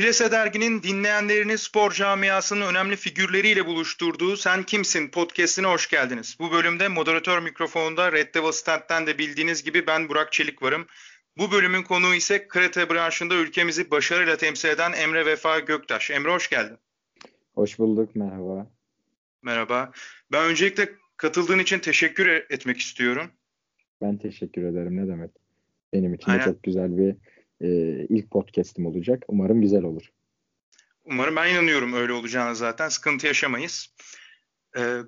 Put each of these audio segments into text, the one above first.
Plase derginin dinleyenlerini spor camiasının önemli figürleriyle buluşturduğu Sen Kimsin podcastine hoş geldiniz. Bu bölümde moderatör mikrofonunda Red Devil Stand'den de bildiğiniz gibi ben Burak Çelik varım. Bu bölümün konuğu ise karate branşında ülkemizi başarıyla temsil eden Emre Vefa Göktaş. Emre hoş geldin. Hoş bulduk, merhaba. Merhaba. Ben öncelikle katıldığın için teşekkür etmek istiyorum. Ben teşekkür ederim, ne demek. Benim için Aynen. de çok güzel bir e, ilk podcast'im olacak. Umarım güzel olur. Umarım ben inanıyorum öyle olacağını zaten. Sıkıntı yaşamayız. Ee,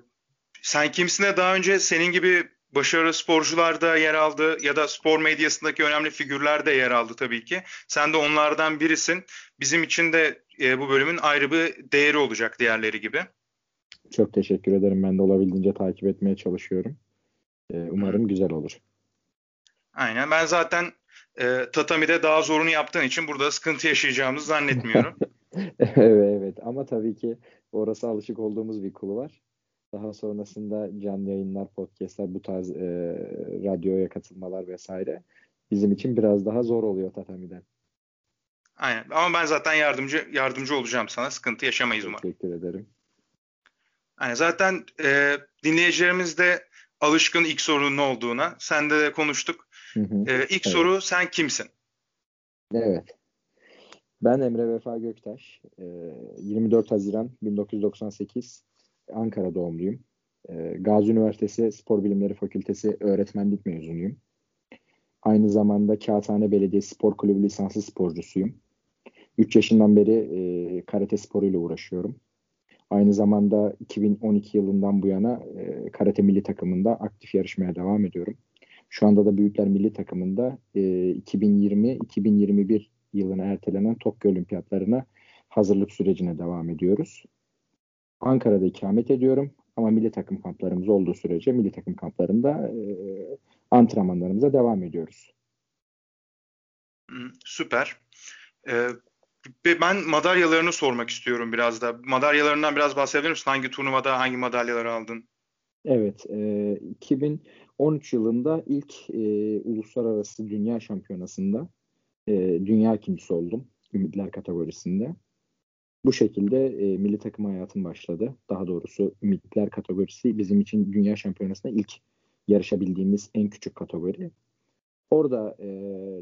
sen kimsine daha önce senin gibi başarılı sporcular da yer aldı ya da spor medyasındaki önemli figürler de yer aldı tabii ki. Sen de onlardan birisin. Bizim için de e, bu bölümün ayrı bir değeri olacak diğerleri gibi. Çok teşekkür ederim. Ben de olabildiğince takip etmeye çalışıyorum. Ee, umarım güzel olur. Aynen. Ben zaten e, tatamide daha zorunu yaptığın için burada sıkıntı yaşayacağımızı zannetmiyorum. evet, evet ama tabii ki orası alışık olduğumuz bir kulu var. Daha sonrasında canlı yayınlar, podcastler, bu tarz e, radyoya katılmalar vesaire bizim için biraz daha zor oluyor tatamiden. Aynen. Ama ben zaten yardımcı yardımcı olacağım sana. Sıkıntı yaşamayız umarım. Teşekkür ederim. Yani zaten e, dinleyicilerimiz de alışkın ilk sorunun ne olduğuna. Sen de konuştuk. Hı hı. Ee, ilk evet. soru sen kimsin? Evet. Ben Emre Vefa Göktaş. Ee, 24 Haziran 1998 Ankara doğumluyum. Ee, Gazi Üniversitesi Spor Bilimleri Fakültesi öğretmenlik mezunuyum. Aynı zamanda Kağıthane Belediye Spor Kulübü lisanslı sporcusuyum. 3 yaşından beri e, karate sporuyla uğraşıyorum. Aynı zamanda 2012 yılından bu yana e, karate milli takımında aktif yarışmaya devam ediyorum. Şu anda da Büyükler Milli Takımında e, 2020-2021 yılına ertelenen Tokyo Olimpiyatlarına hazırlık sürecine devam ediyoruz. Ankara'da ikamet ediyorum ama milli takım kamplarımız olduğu sürece milli takım kamplarında e, antrenmanlarımıza devam ediyoruz. Süper. Ee, ben madalyalarını sormak istiyorum biraz da. Madalyalarından biraz bahsedebilir misin? Hangi turnuvada hangi madalyaları aldın? Evet. E, 2000 13 yılında ilk e, uluslararası dünya şampiyonasında e, dünya ikincisi oldum. Ümitler kategorisinde. Bu şekilde e, milli takım hayatım başladı. Daha doğrusu Ümitler kategorisi bizim için dünya şampiyonasında ilk yarışabildiğimiz en küçük kategori. Orada e,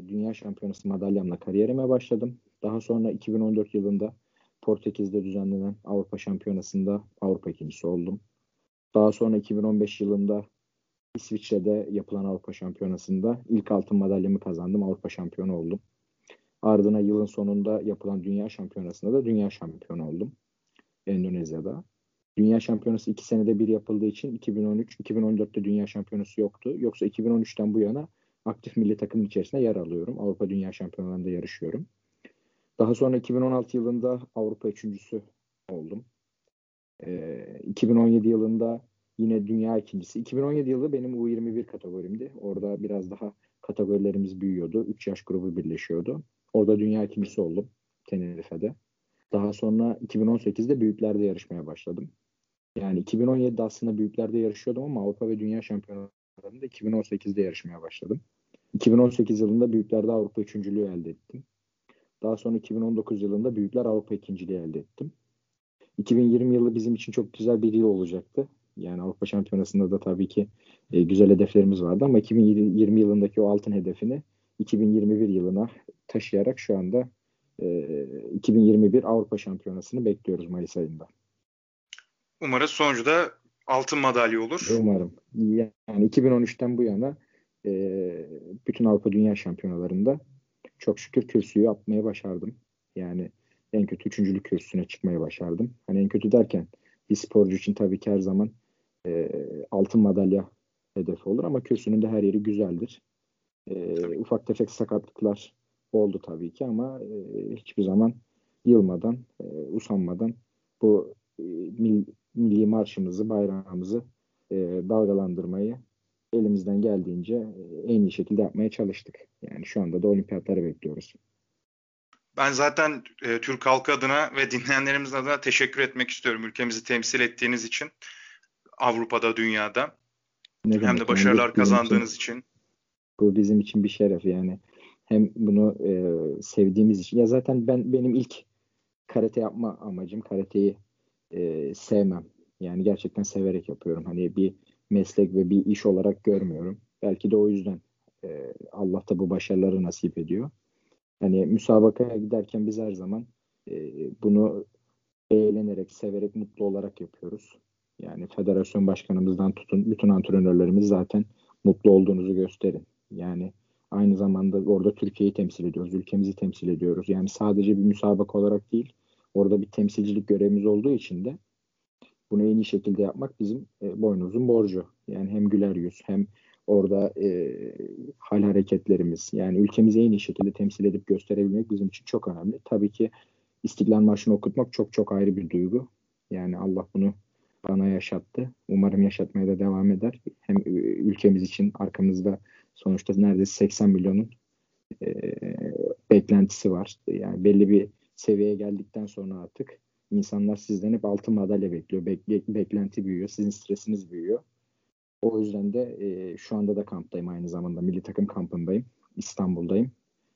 dünya şampiyonası madalyamla kariyerime başladım. Daha sonra 2014 yılında Portekiz'de düzenlenen Avrupa Şampiyonası'nda Avrupa ikincisi oldum. Daha sonra 2015 yılında İsviçre'de yapılan Avrupa Şampiyonası'nda ilk altın madalyamı kazandım. Avrupa şampiyonu oldum. Ardına yılın sonunda yapılan Dünya Şampiyonası'nda da Dünya Şampiyonu oldum. Endonezya'da. Dünya Şampiyonası iki senede bir yapıldığı için 2013-2014'te Dünya Şampiyonası yoktu. Yoksa 2013'ten bu yana aktif milli takımın içerisinde yer alıyorum. Avrupa Dünya Şampiyonalarında yarışıyorum. Daha sonra 2016 yılında Avrupa üçüncüsü oldum. Ee, 2017 yılında Yine dünya ikincisi. 2017 yılı benim U21 kategorimdi. Orada biraz daha kategorilerimiz büyüyordu. 3 yaş grubu birleşiyordu. Orada dünya ikincisi oldum Tenerife'de. Daha sonra 2018'de büyüklerde yarışmaya başladım. Yani 2017'de aslında büyüklerde yarışıyordum ama Avrupa ve Dünya Şampiyonlarında 2018'de yarışmaya başladım. 2018 yılında büyüklerde Avrupa üçüncülüğü elde ettim. Daha sonra 2019 yılında büyükler Avrupa ikinciliği elde ettim. 2020 yılı bizim için çok güzel bir yıl olacaktı. Yani Avrupa Şampiyonası'nda da tabii ki e, güzel hedeflerimiz vardı ama 2020 yılındaki o altın hedefini 2021 yılına taşıyarak şu anda e, 2021 Avrupa Şampiyonası'nı bekliyoruz Mayıs ayında. Umarız sonucu da altın madalya olur. Umarım. Yani 2013'ten bu yana e, bütün Avrupa Dünya Şampiyonalarında çok şükür kürsüyü atmaya başardım. Yani en kötü üçüncülük kürsüsüne çıkmaya başardım. Hani en kötü derken bir sporcu için tabii ki her zaman e, altın madalya hedefi olur ama kürsünün de her yeri güzeldir. E, ufak tefek sakatlıklar oldu tabii ki ama e, hiçbir zaman yılmadan, e, usanmadan bu e, mil, milli marşımızı, bayrağımızı e, dalgalandırmayı elimizden geldiğince e, en iyi şekilde yapmaya çalıştık. Yani şu anda da olimpiyatları bekliyoruz. Ben zaten e, Türk halkı adına ve dinleyenlerimiz adına teşekkür etmek istiyorum ülkemizi temsil ettiğiniz için. Avrupa'da, dünyada. Ne Hem de başarılar yani, kazandığınız için, için. Bu bizim için bir şeref yani. Hem bunu e, sevdiğimiz için. Ya zaten ben benim ilk karate yapma amacım karateyi e, sevmem. Yani gerçekten severek yapıyorum. Hani bir meslek ve bir iş olarak görmüyorum. Belki de o yüzden e, Allah da bu başarıları nasip ediyor. Hani müsabakaya giderken biz her zaman e, bunu eğlenerek, severek, mutlu olarak yapıyoruz. Yani federasyon başkanımızdan tutun bütün antrenörlerimiz zaten mutlu olduğunuzu gösterin. Yani aynı zamanda orada Türkiye'yi temsil ediyoruz, ülkemizi temsil ediyoruz. Yani sadece bir müsabaka olarak değil, orada bir temsilcilik görevimiz olduğu için de bunu en iyi şekilde yapmak bizim e, boynumuzun borcu. Yani hem güler yüz hem orada e, hal hareketlerimiz yani ülkemizi en iyi şekilde temsil edip gösterebilmek bizim için çok önemli. Tabii ki İstiklal Marşı'nı okutmak çok çok ayrı bir duygu. Yani Allah bunu bana yaşattı. Umarım yaşatmaya da devam eder. Hem ülkemiz için arkamızda sonuçta neredeyse 80 milyonun e, beklentisi var. Yani belli bir seviyeye geldikten sonra artık insanlar sizden hep altın madalya bekliyor. Bek, beklenti büyüyor. Sizin stresiniz büyüyor. O yüzden de e, şu anda da kamptayım aynı zamanda. Milli takım kampındayım. İstanbul'dayım.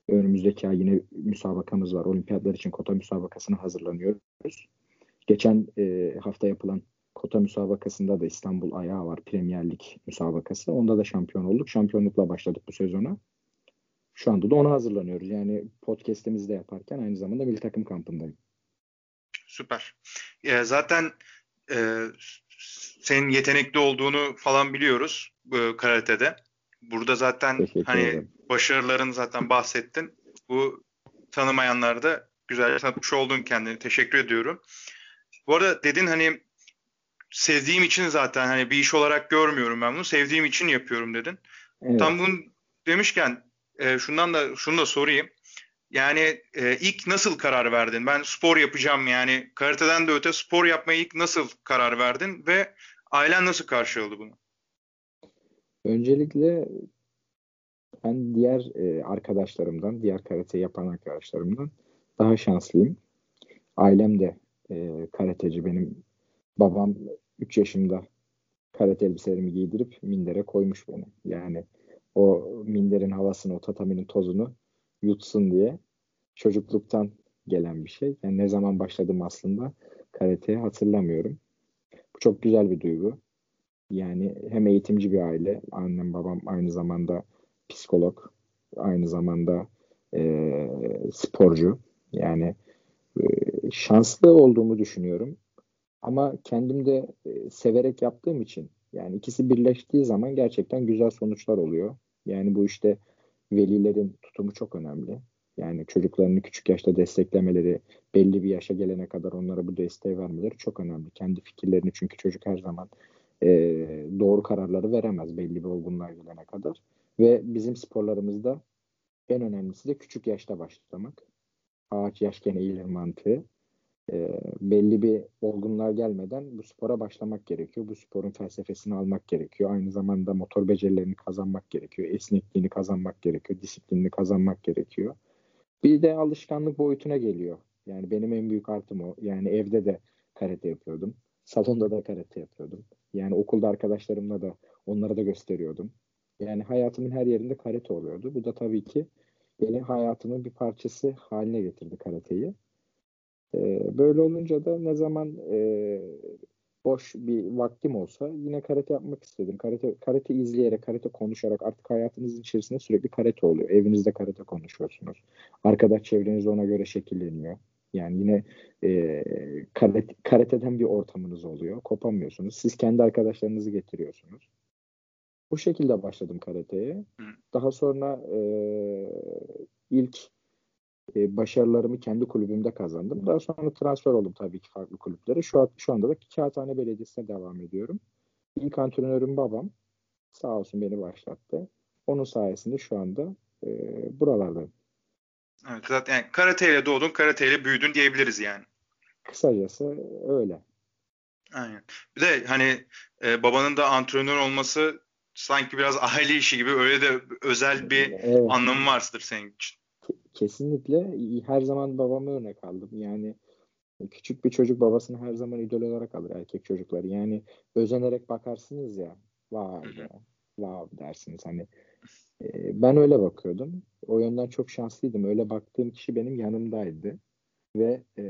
Önümüzdeki ay yine müsabakamız var. Olimpiyatlar için kota müsabakasına hazırlanıyoruz. Geçen e, hafta yapılan kota müsabakasında da İstanbul ayağı var. Premier Lig müsabakası. Onda da şampiyon olduk. Şampiyonlukla başladık bu sezona. Şu anda da ona hazırlanıyoruz. Yani podcast'imizi de yaparken aynı zamanda milli takım kampındayım. Süper. E, zaten e, senin yetenekli olduğunu falan biliyoruz bu karatede. Burada zaten hani ederim. başarıların zaten bahsettin. Bu tanımayanlar da güzel tanıtmış oldun kendini. Teşekkür ediyorum. Bu arada dedin hani sevdiğim için zaten hani bir iş olarak görmüyorum ben bunu. Sevdiğim için yapıyorum dedin. Evet. Tam bunu demişken e, şundan da şunu da sorayım. Yani e, ilk nasıl karar verdin? Ben spor yapacağım yani karateden de öte spor yapmaya ilk nasıl karar verdin ve ailen nasıl karşıladı bunu? Öncelikle ben diğer e, arkadaşlarımdan, diğer karate yapan arkadaşlarımdan daha şanslıyım. Ailem de e, karateci. Benim babam 3 yaşımda karate elbiselerimi giydirip mindere koymuş beni. Yani o minderin havasını, o tataminin tozunu yutsun diye çocukluktan gelen bir şey. Yani ne zaman başladım aslında karateye hatırlamıyorum. Bu çok güzel bir duygu. Yani hem eğitimci bir aile, annem babam aynı zamanda psikolog, aynı zamanda e, sporcu. Yani e, şanslı olduğumu düşünüyorum. Ama kendim de e, severek yaptığım için yani ikisi birleştiği zaman gerçekten güzel sonuçlar oluyor. Yani bu işte velilerin tutumu çok önemli. Yani çocuklarını küçük yaşta desteklemeleri, belli bir yaşa gelene kadar onlara bu desteği vermeleri çok önemli. Kendi fikirlerini çünkü çocuk her zaman e, doğru kararları veremez belli bir olgunluğa gelene kadar. Ve bizim sporlarımızda en önemlisi de küçük yaşta başlamak. Ağaç yaşken eğilir mantığı. E, belli bir olgunluğa gelmeden bu spora başlamak gerekiyor. Bu sporun felsefesini almak gerekiyor. Aynı zamanda motor becerilerini kazanmak gerekiyor. Esnekliğini kazanmak gerekiyor. Disiplinini kazanmak gerekiyor. Bir de alışkanlık boyutuna geliyor. Yani benim en büyük artım o. Yani evde de karate yapıyordum. Salonda da karate yapıyordum. Yani okulda arkadaşlarımla da onlara da gösteriyordum. Yani hayatımın her yerinde karate oluyordu. Bu da tabii ki beni hayatımın bir parçası haline getirdi karateyi. Ee, böyle olunca da ne zaman e, boş bir vaktim olsa yine karate yapmak istedim. Karate, karate izleyerek, karate konuşarak artık hayatınızın içerisinde sürekli karate oluyor. Evinizde karate konuşuyorsunuz. Arkadaş çevreniz ona göre şekilleniyor. Yani yine e, karate, karateden bir ortamınız oluyor. Kopamıyorsunuz. Siz kendi arkadaşlarınızı getiriyorsunuz. Bu şekilde başladım karateye. Daha sonra e, ilk e, başarılarımı kendi kulübümde kazandım. Daha sonra transfer oldum tabii ki farklı kulüplere. Şu, an, şu anda da Kağıthane Belediyesi'ne devam ediyorum. İlk antrenörüm babam. Sağ olsun beni başlattı. Onun sayesinde şu anda e, buralardayım. Evet, zaten yani karateyle doğdun, karateyle büyüdün diyebiliriz yani. Kısacası öyle. Aynen. Bir de hani e, babanın da antrenör olması sanki biraz aile işi gibi öyle de özel bir evet. anlamı vardır senin için. Kesinlikle her zaman babama örnek aldım. Yani küçük bir çocuk babasını her zaman idol olarak alır erkek çocukları. Yani özenerek bakarsınız ya. Vay be. Wow dersiniz. Hani e, ben öyle bakıyordum. O yönden çok şanslıydım. Öyle baktığım kişi benim yanımdaydı. ve e,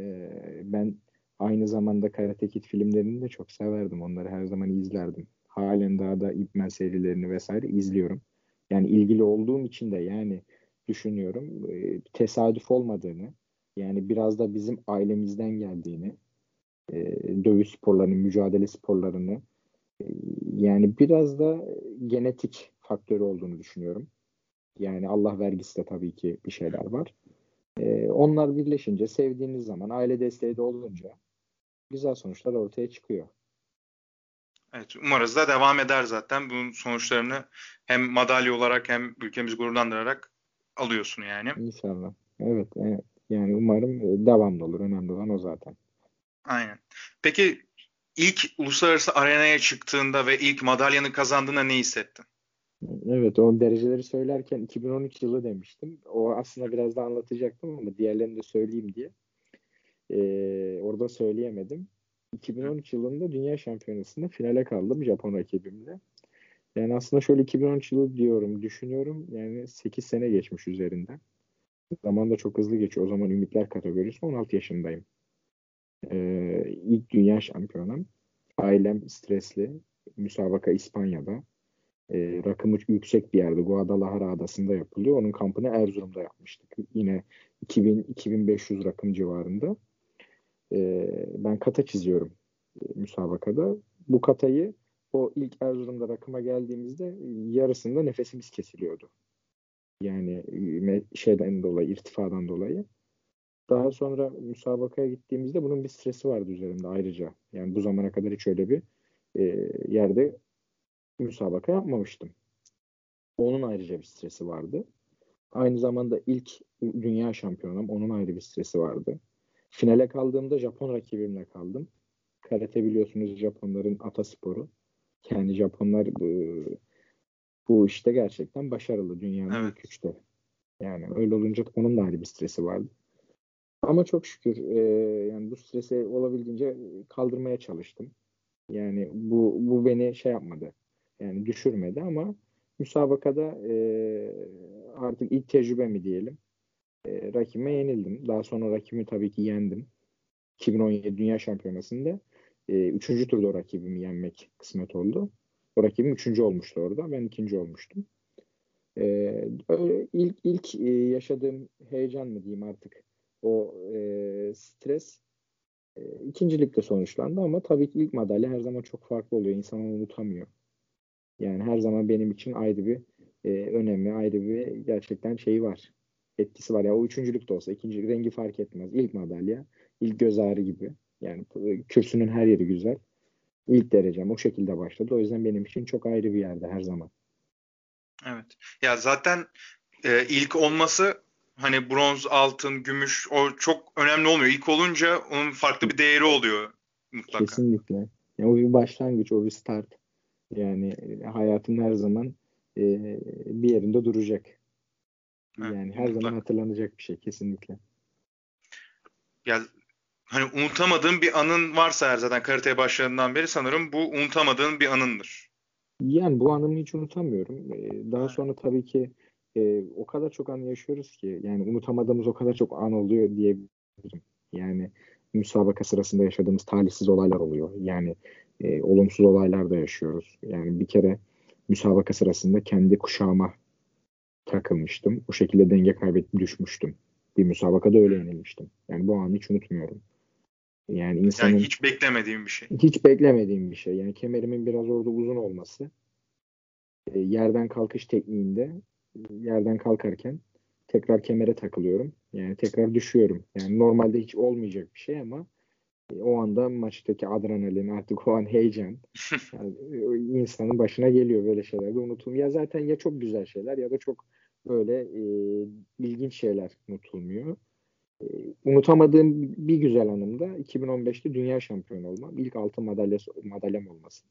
ben aynı zamanda Karate Kid filmlerini de çok severdim. Onları her zaman izlerdim. Halen daha da Ip Man serilerini vesaire izliyorum. Yani ilgili olduğum için de yani düşünüyorum e, tesadüf olmadığını yani biraz da bizim ailemizden geldiğini e, dövüş sporlarını, mücadele sporlarını e, yani biraz da genetik faktörü olduğunu düşünüyorum. Yani Allah vergisi de tabii ki bir şeyler var. E, onlar birleşince, sevdiğiniz zaman, aile desteği de olunca güzel sonuçlar ortaya çıkıyor. Evet, umarız da devam eder zaten. Bunun sonuçlarını hem madalya olarak hem ülkemizi gururlandırarak alıyorsun yani. İnşallah. Evet, evet. Yani umarım e, devamlı olur. Önemli olan o zaten. Aynen. Peki ilk uluslararası arenaya çıktığında ve ilk madalyanı kazandığında ne hissettin? Evet o dereceleri söylerken 2013 yılı demiştim. O aslında biraz da anlatacaktım ama diğerlerini de söyleyeyim diye. Ee, orada söyleyemedim. 2013 yılında Dünya Şampiyonası'nda finale kaldım Japon rakibimle. Yani aslında şöyle 2013 yılı diyorum, düşünüyorum. Yani 8 sene geçmiş üzerinden. Zaman da çok hızlı geçiyor. O zaman ümitler kategorisi 16 yaşındayım. Ee, ilk dünya şampiyonam. Ailem stresli. Müsabaka İspanya'da. Ee, rakımı yüksek bir yerde. Guadalajara adasında yapılıyor. Onun kampını Erzurum'da yapmıştık. Yine 2000-2500 rakım civarında. Ee, ben kata çiziyorum e, müsabakada. Bu katayı o ilk Erzurum'da rakıma geldiğimizde yarısında nefesimiz kesiliyordu. Yani şeyden dolayı, irtifadan dolayı. Daha sonra müsabakaya gittiğimizde bunun bir stresi vardı üzerimde ayrıca. Yani bu zamana kadar hiç öyle bir e, yerde müsabaka yapmamıştım. Onun ayrıca bir stresi vardı. Aynı zamanda ilk dünya şampiyonum. Onun ayrı bir stresi vardı. Finale kaldığımda Japon rakibimle kaldım. Karate biliyorsunuz Japonların atasporu. Yani Japonlar bu, bu işte gerçekten başarılı dünyanın evet. ilk üçte. Yani öyle olunca onun da ayrı bir stresi vardı. Ama çok şükür e, yani bu stresi olabildiğince kaldırmaya çalıştım. Yani bu bu beni şey yapmadı. Yani düşürmedi ama müsabakada e, artık ilk tecrübe mi diyelim. E, rakime yenildim. Daha sonra rakibimi tabii ki yendim. 2017 Dünya Şampiyonası'nda e, üçüncü turda rakibimi yenmek kısmet oldu. O rakibim üçüncü olmuştu orada. Ben ikinci olmuştum. E, ilk ilk e, yaşadığım heyecan mı diyeyim artık o e, stres e, ikincilikte sonuçlandı ama tabii ki ilk madalya her zaman çok farklı oluyor. İnsan onu unutamıyor. Yani her zaman benim için ayrı bir e, önemi, ayrı bir gerçekten şeyi var. Etkisi var. Ya o üçüncülük de olsa, ikinci rengi fark etmez. İlk madalya, ilk göz ağrı gibi. Yani kürsünün her yeri güzel. İlk derecem o şekilde başladı. O yüzden benim için çok ayrı bir yerde her zaman. Evet. Ya zaten e, ilk olması hani bronz, altın, gümüş o çok önemli olmuyor. İlk olunca onun farklı bir değeri oluyor mutlaka. Kesinlikle. Yani o bir başlangıç, o bir start. Yani hayatın her zaman e, bir yerinde duracak. Evet, yani her mutlaka. zaman hatırlanacak bir şey kesinlikle. Ya hani unutamadığın bir anın varsa her zaten karateye başladığından beri sanırım bu unutamadığın bir anındır. Yani bu anımı hiç unutamıyorum. Daha sonra tabii ki e, o kadar çok an yaşıyoruz ki yani unutamadığımız o kadar çok an oluyor diyebilirim. Yani müsabaka sırasında yaşadığımız talihsiz olaylar oluyor. Yani e, olumsuz olaylar da yaşıyoruz. Yani bir kere müsabaka sırasında kendi kuşağıma takılmıştım. O şekilde denge kaybedip düşmüştüm. Bir müsabakada öyle yenilmiştim. Yani bu anı hiç unutmuyorum. Yani insanın yani hiç beklemediğim bir şey. Hiç beklemediğim bir şey. Yani kemerimin biraz orada uzun olması. E, yerden kalkış tekniğinde yerden kalkarken tekrar kemere takılıyorum. Yani tekrar düşüyorum. Yani normalde hiç olmayacak bir şey ama e, o anda maçtaki adrenalin artık o an heyecan yani e, insanın başına geliyor böyle şeyler de unutulmuyor. Ya zaten ya çok güzel şeyler ya da çok böyle e, ilginç şeyler unutulmuyor. E, unutamadığım bir güzel anım da 2015'te dünya şampiyonu olmam. İlk altın madalya, madalyam olması.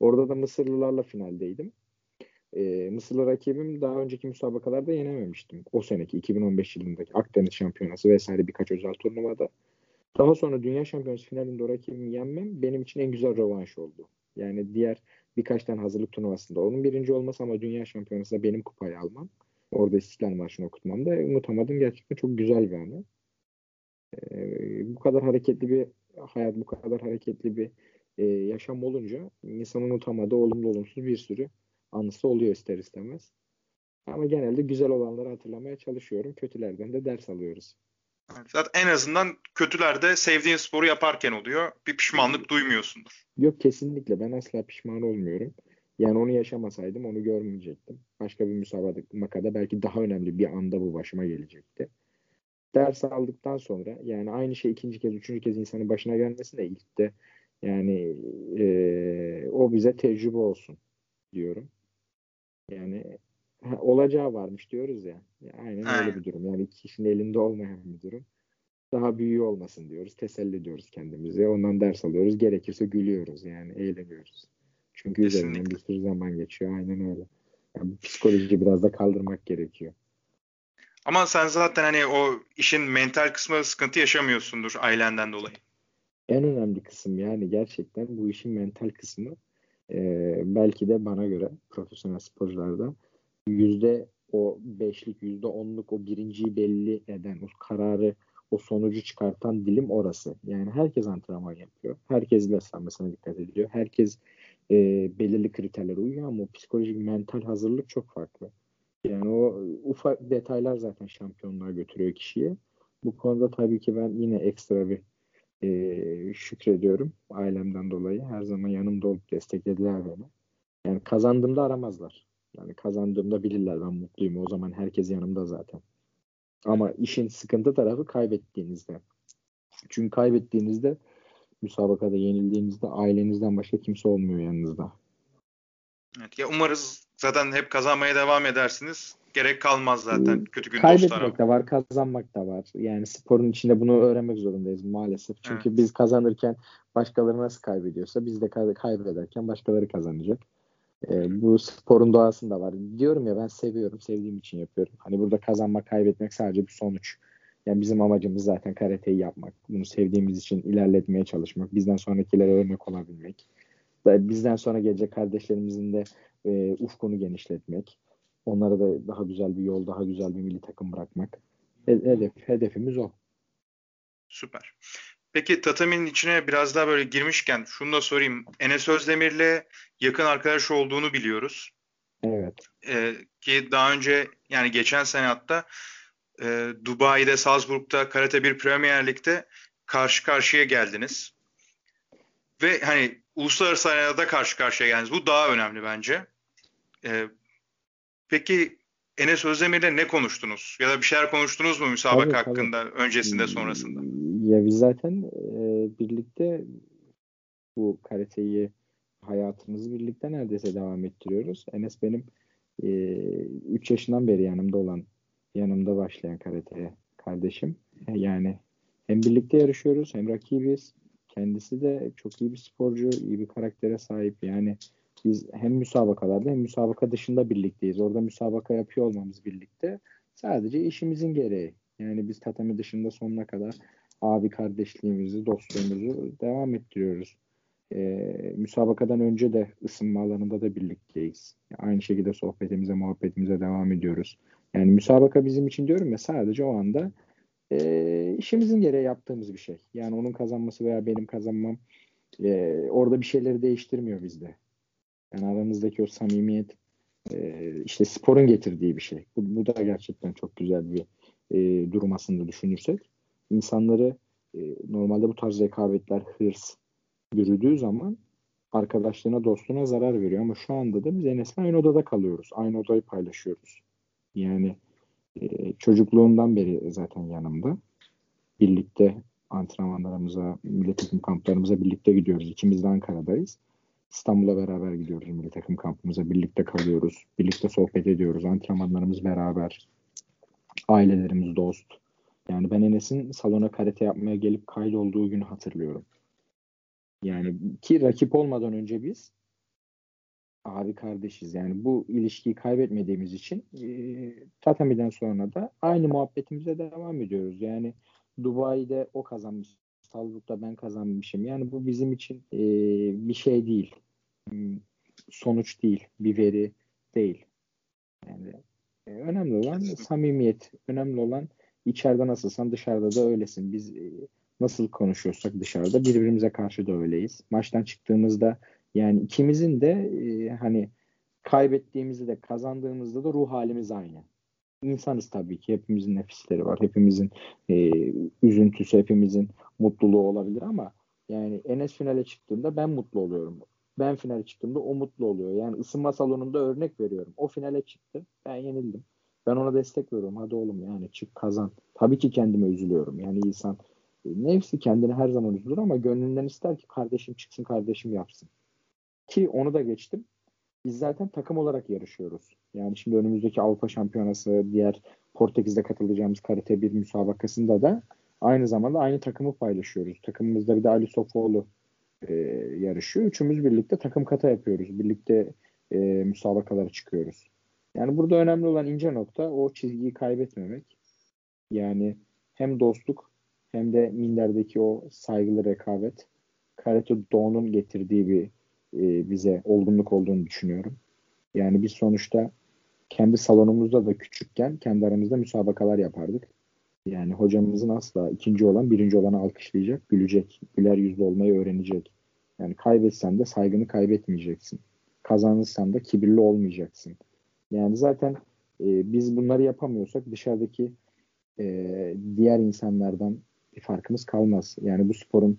Orada da Mısırlılarla finaldeydim. E, Mısırlı rakibim daha önceki müsabakalarda yenememiştim. O seneki 2015 yılındaki Akdeniz Şampiyonası vesaire birkaç özel turnuvada. Daha sonra Dünya Şampiyonası finalinde o rakibimi yenmem benim için en güzel rövanş oldu. Yani diğer birkaç tane hazırlık turnuvasında onun birinci olması ama Dünya Şampiyonası'nda benim kupayı almam. Orada İstiklal Marşı'nı okutmam da unutamadım. Gerçekten çok güzel bir anı. E, bu kadar hareketli bir hayat, bu kadar hareketli bir e, yaşam olunca insanın unutamadığı olumlu olumsuz bir sürü anısı oluyor ister istemez. Ama genelde güzel olanları hatırlamaya çalışıyorum. Kötülerden de ders alıyoruz. Zaten en azından kötülerde sevdiğin sporu yaparken oluyor. Bir pişmanlık duymuyorsundur. Yok kesinlikle. Ben asla pişman olmuyorum. Yani onu yaşamasaydım onu görmeyecektim. Başka bir müsabakada belki daha önemli bir anda bu başıma gelecekti. Ders aldıktan sonra yani aynı şey ikinci kez, üçüncü kez insanın başına gelmesi de ilk de yani e, o bize tecrübe olsun diyorum. Yani ha, olacağı varmış diyoruz ya. ya aynen Aynen. öyle bir durum. Yani kişinin elinde olmayan bir durum. Daha büyüğü olmasın diyoruz. Teselli ediyoruz kendimize. Ondan ders alıyoruz. Gerekirse gülüyoruz yani. Eğleniyoruz. Çünkü Kesinlikle. üzerinden bir sürü zaman geçiyor. Aynen öyle. Yani psikoloji biraz da kaldırmak gerekiyor. Ama sen zaten hani o işin mental kısmı sıkıntı yaşamıyorsundur ailenden dolayı. En önemli kısım yani gerçekten bu işin mental kısmı e, belki de bana göre profesyonel sporcularda yüzde o beşlik, yüzde onluk o birinciyi belli eden, o kararı, o sonucu çıkartan dilim orası. Yani herkes antrenman yapıyor. Herkes beslenmesine dikkat ediyor. Herkes e, belirli kriterlere uyuyor ama o psikolojik, mental hazırlık çok farklı. Yani o ufak detaylar zaten şampiyonluğa götürüyor kişiyi. Bu konuda tabii ki ben yine ekstra bir e, şükrediyorum ailemden dolayı. Her zaman yanımda olup desteklediler beni. Yani kazandığımda aramazlar. Yani kazandığımda bilirler ben mutluyum. O zaman herkes yanımda zaten. Ama işin sıkıntı tarafı kaybettiğinizde. Çünkü kaybettiğinizde müsabakada yenildiğinizde ailenizden başka kimse olmuyor yanınızda. Evet, ya umarız zaten hep kazanmaya devam edersiniz. Gerek kalmaz zaten kötü gün Kaybetmek dostlara. de var, kazanmak da var. Yani sporun içinde bunu öğrenmek zorundayız maalesef. Çünkü evet. biz kazanırken başkaları nasıl kaybediyorsa biz de kaybederken başkaları kazanacak. E, bu sporun doğasında var. Diyorum ya ben seviyorum, sevdiğim için yapıyorum. Hani burada kazanmak, kaybetmek sadece bir sonuç. Yani bizim amacımız zaten karateyi yapmak. Bunu sevdiğimiz için ilerletmeye çalışmak. Bizden sonrakilere örnek olabilmek. Bizden sonra gelecek kardeşlerimizin de e, ufkunu genişletmek. Onlara da daha güzel bir yol, daha güzel bir milli takım bırakmak. Hedef, hedefimiz o. Süper. Peki Tatami'nin içine biraz daha böyle girmişken şunu da sorayım. Enes Özdemir'le yakın arkadaş olduğunu biliyoruz. Evet. Ee, ki daha önce yani geçen sene hatta e, Dubai'de, Salzburg'da Karate 1 Premier Lig'de karşı karşıya geldiniz. Ve hani uluslararası arenada karşı karşıya geldiniz. Bu daha önemli bence. Ee, peki Enes Özdemir'le ne konuştunuz? Ya da bir şeyler konuştunuz mu müsabaka tabii, hakkında tabii. öncesinde sonrasında? Ya biz zaten e, birlikte bu karateyi hayatımızı birlikte neredeyse devam ettiriyoruz. Enes benim 3 e, yaşından beri yanımda olan, yanımda başlayan karate kardeşim. Yani hem birlikte yarışıyoruz hem rakibiz. Kendisi de çok iyi bir sporcu, iyi bir karaktere sahip. Yani biz hem müsabakalarda hem müsabaka dışında birlikteyiz. Orada müsabaka yapıyor olmamız birlikte. Sadece işimizin gereği. Yani biz tatami dışında sonuna kadar abi kardeşliğimizi, dostluğumuzu devam ettiriyoruz. Ee, müsabakadan önce de ısınma alanında da birlikteyiz. Aynı şekilde sohbetimize, muhabbetimize devam ediyoruz. Yani müsabaka bizim için diyorum ya sadece o anda e, işimizin gereği yaptığımız bir şey. Yani onun kazanması veya benim kazanmam e, orada bir şeyleri değiştirmiyor bizde. Yani aramızdaki o samimiyet e, işte sporun getirdiği bir şey. Bu, bu da gerçekten çok güzel bir e, durum aslında düşünürsek. İnsanları e, normalde bu tarz rekabetler, hırs yürüdüğü zaman arkadaşlığına, dostluğuna zarar veriyor. Ama şu anda da biz Enes'le aynı odada kalıyoruz. Aynı odayı paylaşıyoruz. Yani e, çocukluğundan beri zaten yanımda. Birlikte antrenmanlarımıza, milli takım kamplarımıza birlikte gidiyoruz. İkimiz de Ankara'dayız. İstanbul'a beraber gidiyoruz milli takım kampımıza. Birlikte kalıyoruz. Birlikte sohbet ediyoruz. Antrenmanlarımız beraber. Ailelerimiz dost. Yani ben Enes'in salona karate yapmaya gelip kaydolduğu günü hatırlıyorum. Yani ki rakip olmadan önce biz abi kardeşiz. Yani bu ilişkiyi kaybetmediğimiz için e, Tatami'den sonra da aynı muhabbetimize devam ediyoruz. Yani Dubai'de o kazanmış Salzburg'da ben kazanmışım. Yani bu bizim için e, bir şey değil. Hmm, sonuç değil. Bir veri değil. Yani e, önemli olan samimiyet. Önemli olan içeride nasılsan dışarıda da öylesin. Biz e, nasıl konuşuyorsak dışarıda birbirimize karşı da öyleyiz. Maçtan çıktığımızda yani ikimizin de e, hani kaybettiğimizde de kazandığımızda da ruh halimiz aynı. İnsanız tabii ki. Hepimizin nefisleri var. Hepimizin e, üzüntüsü, hepimizin mutluluğu olabilir ama yani Enes finale çıktığında ben mutlu oluyorum. Ben finale çıktığımda o mutlu oluyor. Yani ısınma salonunda örnek veriyorum. O finale çıktı. Ben yenildim. Ben ona destek veriyorum. Hadi oğlum yani çık kazan. Tabii ki kendime üzülüyorum. Yani insan e, nefsi kendini her zaman üzülür ama gönlünden ister ki kardeşim çıksın kardeşim yapsın. Ki onu da geçtim. Biz zaten takım olarak yarışıyoruz. Yani şimdi önümüzdeki Avrupa Şampiyonası, diğer Portekiz'de katılacağımız karate bir müsabakasında da aynı zamanda aynı takımı paylaşıyoruz. Takımımızda bir de Ali Sofoğlu e, yarışıyor. Üçümüz birlikte takım kata yapıyoruz. Birlikte e, müsabakalara çıkıyoruz. Yani burada önemli olan ince nokta o çizgiyi kaybetmemek. Yani hem dostluk hem de minderdeki o saygılı rekabet Karate Doğu'nun getirdiği bir e, bize olgunluk olduğunu düşünüyorum. Yani biz sonuçta kendi salonumuzda da küçükken kendi aramızda müsabakalar yapardık. Yani hocamızın asla ikinci olan birinci olanı alkışlayacak, gülecek, güler yüzlü olmayı öğrenecek. Yani kaybetsen de saygını kaybetmeyeceksin. Kazanırsan da kibirli olmayacaksın. Yani zaten e, biz bunları yapamıyorsak dışarıdaki e, diğer insanlardan bir farkımız kalmaz. Yani bu sporun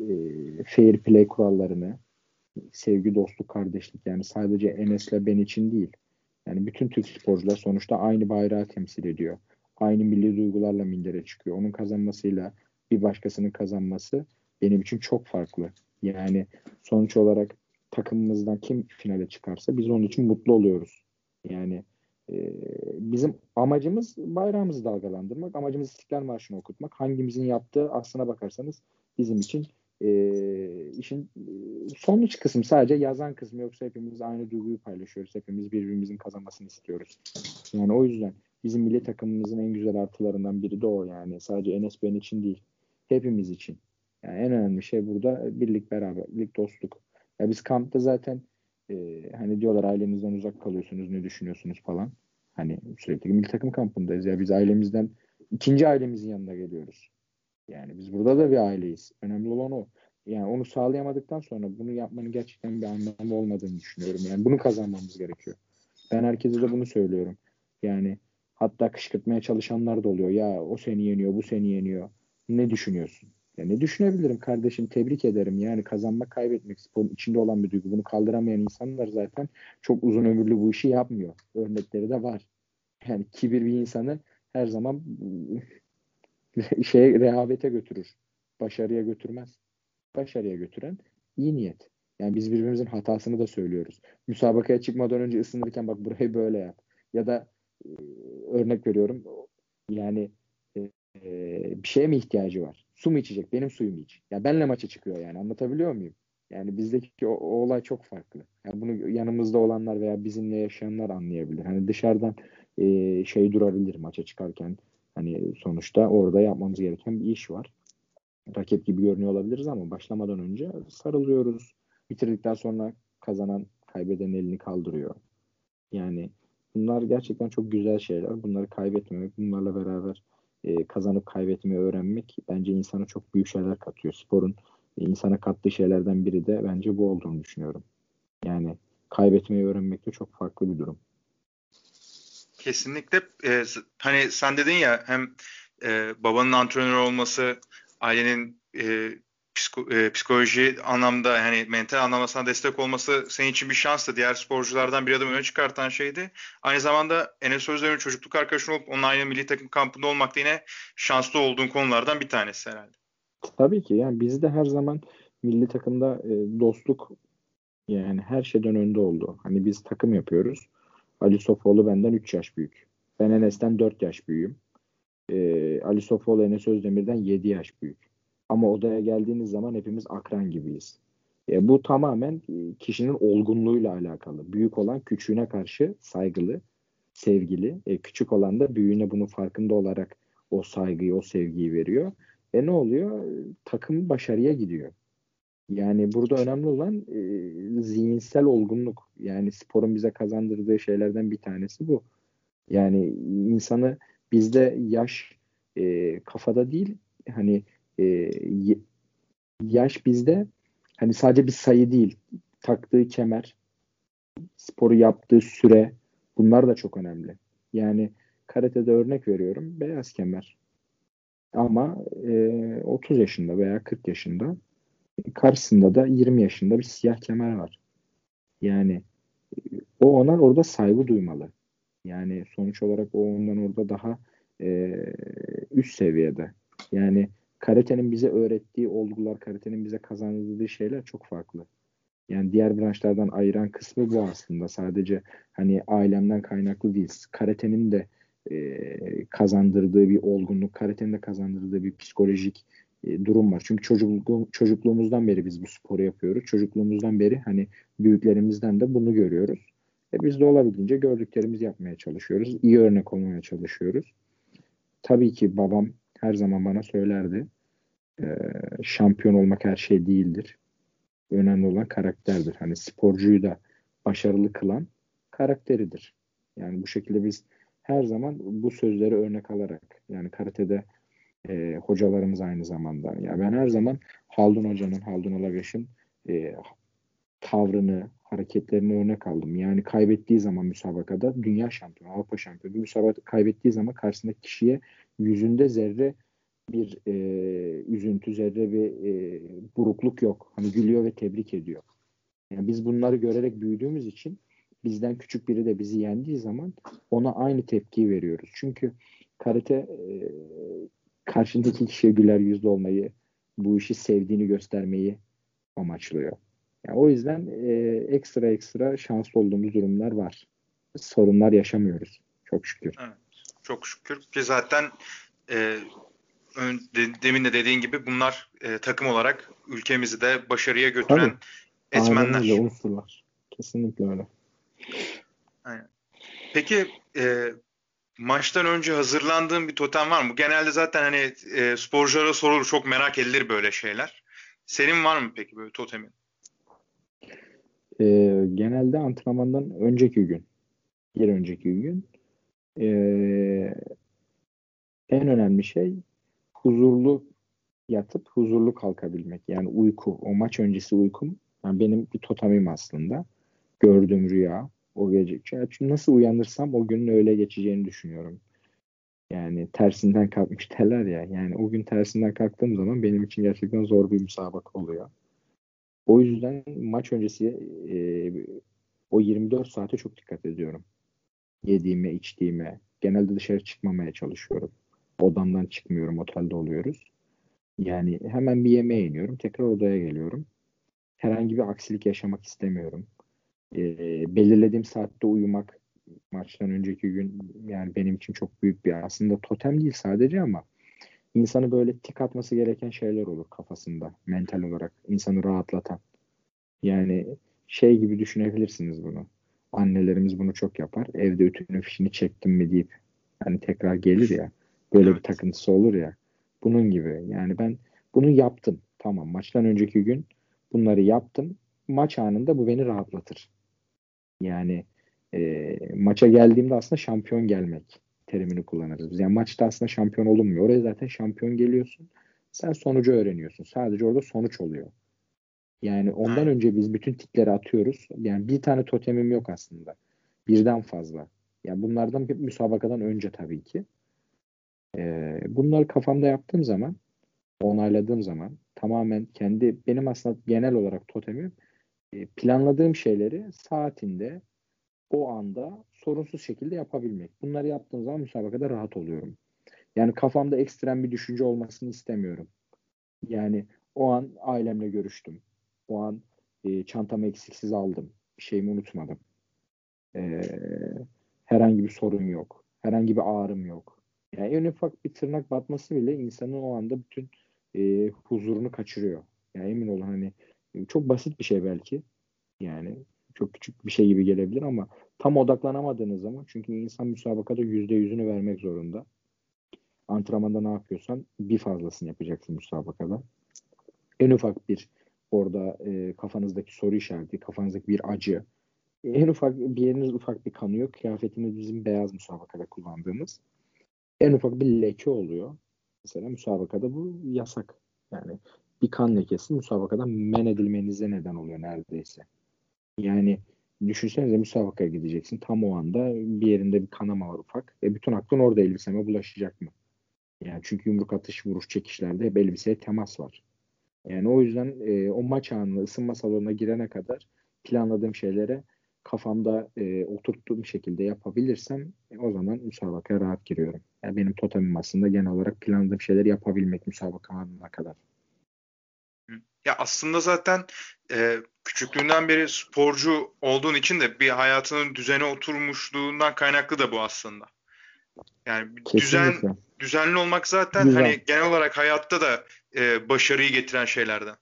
e, fair play kurallarını, sevgi, dostluk, kardeşlik yani sadece Enes'le ben için değil. Yani bütün Türk sporcular sonuçta aynı bayrağı temsil ediyor. Aynı milli duygularla mindere çıkıyor. Onun kazanmasıyla bir başkasının kazanması benim için çok farklı. Yani sonuç olarak takımımızdan kim finale çıkarsa biz onun için mutlu oluyoruz. Yani e, bizim amacımız bayrağımızı dalgalandırmak, amacımız İstiklal Marşı'nı okutmak. Hangimizin yaptığı aslına bakarsanız bizim için e, işin sonuç kısmı sadece yazan kısmı yoksa hepimiz aynı duyguyu paylaşıyoruz. Hepimiz birbirimizin kazanmasını istiyoruz. Yani o yüzden bizim milli takımımızın en güzel artılarından biri de o yani. Sadece Enes ben için değil. Hepimiz için. Yani en önemli şey burada birlik, beraberlik, dostluk. Ya biz kampta zaten e, hani diyorlar ailenizden uzak kalıyorsunuz ne düşünüyorsunuz falan. Hani sürekli milli takım kampındayız ya biz ailemizden ikinci ailemizin yanına geliyoruz. Yani biz burada da bir aileyiz. Önemli olan o. Yani onu sağlayamadıktan sonra bunu yapmanın gerçekten bir anlamı olmadığını düşünüyorum. Yani bunu kazanmamız gerekiyor. Ben herkese de bunu söylüyorum. Yani hatta kışkırtmaya çalışanlar da oluyor. Ya o seni yeniyor, bu seni yeniyor. Ne düşünüyorsun? Ya ne düşünebilirim kardeşim? Tebrik ederim. Yani kazanmak, kaybetmek sporun içinde olan bir duygu. Bunu kaldıramayan insanlar zaten çok uzun ömürlü bu işi yapmıyor. Örnekleri de var. Yani kibir bir insanı her zaman şey rehavete götürür. Başarıya götürmez. Başarıya götüren iyi niyet. Yani biz birbirimizin hatasını da söylüyoruz. Müsabakaya çıkmadan önce ısınırken bak burayı böyle yap. Ya da e, örnek veriyorum yani e, bir şeye mi ihtiyacı var? Su mu içecek? Benim suyumu iç. Ya benle maça çıkıyor yani. Anlatabiliyor muyum? Yani bizdeki o, o olay çok farklı. Yani bunu yanımızda olanlar veya bizimle yaşayanlar anlayabilir. Hani dışarıdan e, şey durabilir maça çıkarken Hani sonuçta orada yapmamız gereken bir iş var. Rakip gibi görünüyor olabiliriz ama başlamadan önce sarılıyoruz. Bitirdikten sonra kazanan kaybeden elini kaldırıyor. Yani bunlar gerçekten çok güzel şeyler. Bunları kaybetmemek, bunlarla beraber e, kazanıp kaybetmeyi öğrenmek bence insana çok büyük şeyler katıyor. Sporun e, insana kattığı şeylerden biri de bence bu olduğunu düşünüyorum. Yani kaybetmeyi öğrenmek de çok farklı bir durum. Kesinlikle. E, hani sen dedin ya hem e, babanın antrenör olması, ailenin e, psiko, e, psikoloji anlamda yani mental anlamda sana destek olması senin için bir şanstı. Diğer sporculardan bir adım öne çıkartan şeydi. Aynı zamanda Enes Özdemir'in çocukluk arkadaşın olup onun aynı milli takım kampında olmak da yine şanslı olduğun konulardan bir tanesi herhalde. Tabii ki yani bizde her zaman milli takımda e, dostluk yani her şeyden önde oldu. Hani biz takım yapıyoruz. Ali Sofoğlu benden 3 yaş büyük. Ben Enes'ten 4 yaş büyüğüm. Ee, Ali Sofoğlu Enes Özdemir'den 7 yaş büyük. Ama odaya geldiğiniz zaman hepimiz akran gibiyiz. E, bu tamamen e, kişinin olgunluğuyla alakalı. Büyük olan küçüğüne karşı saygılı, sevgili. E, küçük olan da büyüğüne bunun farkında olarak o saygıyı, o sevgiyi veriyor. E ne oluyor? Takım başarıya gidiyor. Yani burada önemli olan e, zihinsel olgunluk. Yani sporun bize kazandırdığı şeylerden bir tanesi bu. Yani insanı bizde yaş e, kafada değil hani e, yaş bizde hani sadece bir sayı değil taktığı kemer sporu yaptığı süre bunlar da çok önemli. Yani karatede örnek veriyorum beyaz kemer ama e, 30 yaşında veya 40 yaşında karşısında da 20 yaşında bir siyah kemer var. Yani o ona orada saygı duymalı. Yani sonuç olarak o ondan orada daha e, üst seviyede. Yani karatenin bize öğrettiği olgular, karatenin bize kazandırdığı şeyler çok farklı. Yani diğer branşlardan ayıran kısmı bu aslında. Sadece hani ailemden kaynaklı değil. Karatenin de e, kazandırdığı bir olgunluk, karatenin de kazandırdığı bir psikolojik e, durum var. Çünkü çocukluğum, çocukluğumuzdan beri biz bu sporu yapıyoruz. Çocukluğumuzdan beri hani büyüklerimizden de bunu görüyoruz. E biz de olabildiğince gördüklerimizi yapmaya çalışıyoruz. İyi örnek olmaya çalışıyoruz. Tabii ki babam her zaman bana söylerdi. E, şampiyon olmak her şey değildir. Önemli olan karakterdir. Hani sporcuyu da başarılı kılan karakteridir. Yani bu şekilde biz her zaman bu sözleri örnek alarak yani karatede e, hocalarımız aynı zamanda. Yani ben her zaman Haldun Hoca'nın, Haldun Alagaş'ın e, tavrını, hareketlerini örnek aldım. Yani kaybettiği zaman müsabakada dünya şampiyonu, Avrupa şampiyonu müsabaka kaybettiği zaman karşısındaki kişiye yüzünde zerre bir e, üzüntü, zerre bir e, burukluk yok. Hani gülüyor ve tebrik ediyor. Yani biz bunları görerek büyüdüğümüz için bizden küçük biri de bizi yendiği zaman ona aynı tepkiyi veriyoruz. Çünkü karate e, karşındaki kişiye güler yüzlü olmayı, bu işi sevdiğini göstermeyi amaçlıyor. Yani o yüzden e, ekstra ekstra şanslı olduğumuz durumlar var. Sorunlar yaşamıyoruz. Çok şükür. Evet, çok şükür ki zaten e, de, demin de dediğin gibi bunlar e, takım olarak ülkemizi de başarıya götüren Tabii. etmenler. Aynen unsurlar. Kesinlikle öyle. Aynen. Peki e, maçtan önce hazırlandığın bir totem var mı? Genelde zaten hani e, sporculara sorulur çok merak edilir böyle şeyler. Senin var mı peki böyle totemin? E, genelde antrenmandan önceki gün, bir önceki gün e, en önemli şey huzurlu yatıp huzurlu kalkabilmek. Yani uyku, o maç öncesi uykum yani benim bir totemim aslında. Gördüğüm rüya, o gece. Çünkü nasıl uyanırsam o günün öyle geçeceğini düşünüyorum. Yani tersinden kalkmış derler ya. Yani o gün tersinden kalktığım zaman benim için gerçekten zor bir müsabaka oluyor. O yüzden maç öncesi e, o 24 saate çok dikkat ediyorum. Yediğime, içtiğime. Genelde dışarı çıkmamaya çalışıyorum. Odamdan çıkmıyorum, otelde oluyoruz. Yani hemen bir yemeğe iniyorum, tekrar odaya geliyorum. Herhangi bir aksilik yaşamak istemiyorum e, belirlediğim saatte uyumak maçtan önceki gün yani benim için çok büyük bir aslında totem değil sadece ama insanı böyle tik atması gereken şeyler olur kafasında mental olarak insanı rahatlatan. Yani şey gibi düşünebilirsiniz bunu. Annelerimiz bunu çok yapar. Evde ütünün fişini çektim mi deyip hani tekrar gelir ya. Böyle evet. bir takıntısı olur ya. Bunun gibi. Yani ben bunu yaptım. Tamam maçtan önceki gün bunları yaptım. Maç anında bu beni rahatlatır. Yani e, maça geldiğimde aslında şampiyon gelmek terimini kullanırız biz. Yani maçta aslında şampiyon olunmuyor. Oraya zaten şampiyon geliyorsun. Sen sonucu öğreniyorsun. Sadece orada sonuç oluyor. Yani ondan önce biz bütün tikleri atıyoruz. Yani bir tane totemim yok aslında. Birden fazla. Yani bunlardan bir müsabakadan önce tabii ki. Ee, bunları kafamda yaptığım zaman, onayladığım zaman tamamen kendi benim aslında genel olarak totemim planladığım şeyleri saatinde o anda sorunsuz şekilde yapabilmek. Bunları yaptığım zaman müsabakada rahat oluyorum. Yani kafamda ekstrem bir düşünce olmasını istemiyorum. Yani o an ailemle görüştüm. O an e, çantamı eksiksiz aldım. Bir şeyimi unutmadım. E, herhangi bir sorun yok. Herhangi bir ağrım yok. Yani en ufak bir tırnak batması bile insanın o anda bütün e, huzurunu kaçırıyor. Yani emin olun hani çok basit bir şey belki. Yani çok küçük bir şey gibi gelebilir ama tam odaklanamadığınız zaman çünkü insan müsabakada yüzde yüzünü vermek zorunda. Antrenmanda ne yapıyorsan bir fazlasını yapacaksın müsabakada. En ufak bir orada e, kafanızdaki soru işareti, kafanızdaki bir acı, en ufak bir yeriniz ufak bir kanıyor. Kıyafetiniz bizim beyaz müsabakada kullandığımız. En ufak bir leke oluyor. mesela müsabakada bu yasak. Yani bir kan lekesi müsabakadan men edilmenize neden oluyor neredeyse. Yani düşünsenize müsabakaya gideceksin. Tam o anda bir yerinde bir kanama var ufak. Ve bütün aklın orada elbiseme bulaşacak mı? Yani çünkü yumruk atış, vuruş, çekişlerde hep elbiseye temas var. Yani o yüzden e, o maç anında ısınma salonuna girene kadar planladığım şeylere kafamda e, oturttuğum şekilde yapabilirsem e, o zaman müsabakaya rahat giriyorum. Yani benim totemim aslında genel olarak planladığım şeyleri yapabilmek müsabaka anına kadar. Ya aslında zaten e, küçüklüğünden beri sporcu olduğun için de bir hayatının düzene oturmuşluğundan kaynaklı da bu aslında. Yani Kesinlikle. düzen düzenli olmak zaten Güzel. hani genel olarak hayatta da e, başarıyı getiren şeylerden.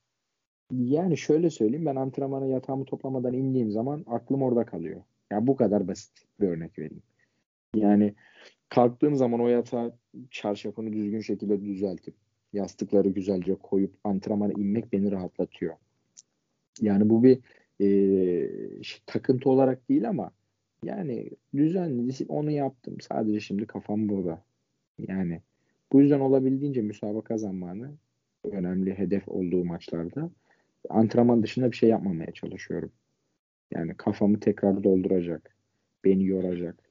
Yani şöyle söyleyeyim ben antrenmana yatağımı toplamadan indiğim zaman aklım orada kalıyor. Yani bu kadar basit bir örnek vereyim. Yani kalktığım zaman o yatağı çarşafını düzgün şekilde düzeltip yastıkları güzelce koyup antrenmana inmek beni rahatlatıyor. Yani bu bir e, takıntı olarak değil ama yani düzenli onu yaptım. Sadece şimdi kafam burada. Yani bu yüzden olabildiğince müsabaka zamanı önemli hedef olduğu maçlarda antrenman dışında bir şey yapmamaya çalışıyorum. Yani kafamı tekrar dolduracak, beni yoracak.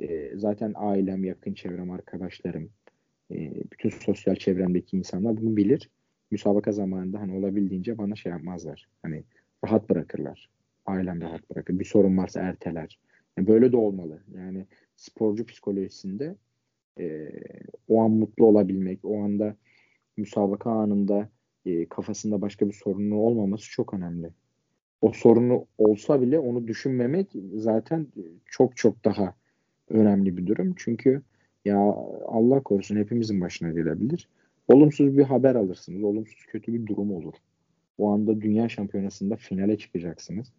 E, zaten ailem, yakın çevrem, arkadaşlarım, e, bütün sosyal çevremdeki insanlar bunu bilir. Müsabaka zamanında hani olabildiğince bana şey yapmazlar. Hani rahat bırakırlar. Ailem rahat bırakır. Bir sorun varsa erteler. Yani böyle de olmalı. Yani sporcu psikolojisinde e, o an mutlu olabilmek, o anda müsabaka anında e, kafasında başka bir sorunu olmaması çok önemli. O sorunu olsa bile onu düşünmemek zaten çok çok daha önemli bir durum. Çünkü ya Allah korusun hepimizin başına gelebilir. Olumsuz bir haber alırsınız. Olumsuz kötü bir durum olur. O anda dünya şampiyonasında finale çıkacaksınız.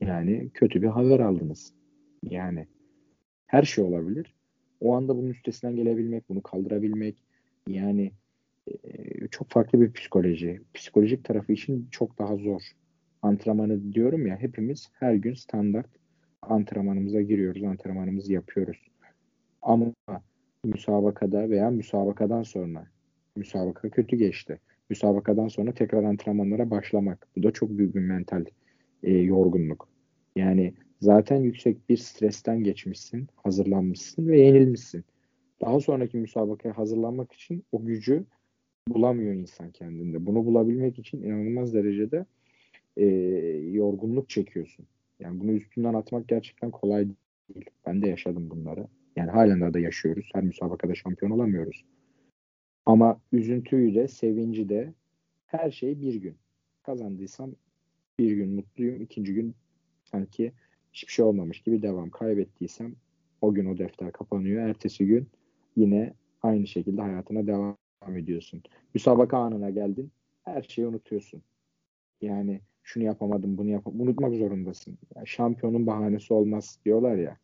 Yani kötü bir haber aldınız. Yani her şey olabilir. O anda bunun üstesinden gelebilmek, bunu kaldırabilmek yani e, çok farklı bir psikoloji. Psikolojik tarafı için çok daha zor. Antrenmanı diyorum ya hepimiz her gün standart antrenmanımıza giriyoruz, antrenmanımızı yapıyoruz. Ama müsabakada veya müsabakadan sonra müsabaka kötü geçti. Müsabakadan sonra tekrar antrenmanlara başlamak. Bu da çok büyük bir mental e, yorgunluk. Yani zaten yüksek bir stresten geçmişsin, hazırlanmışsın ve yenilmişsin. Daha sonraki müsabakaya hazırlanmak için o gücü bulamıyor insan kendinde. Bunu bulabilmek için inanılmaz derecede e, yorgunluk çekiyorsun. Yani bunu üstünden atmak gerçekten kolay değil. Ben de yaşadım bunları. Yani halen daha da yaşıyoruz. Her müsabakada şampiyon olamıyoruz. Ama üzüntüyü de, sevinci de her şey bir gün. Kazandıysam bir gün mutluyum. ikinci gün sanki hiçbir şey olmamış gibi devam. Kaybettiysem o gün o defter kapanıyor. Ertesi gün yine aynı şekilde hayatına devam ediyorsun. Müsabaka anına geldin. Her şeyi unutuyorsun. Yani şunu yapamadım, bunu yapamadım. Unutmak zorundasın. Yani şampiyonun bahanesi olmaz diyorlar ya.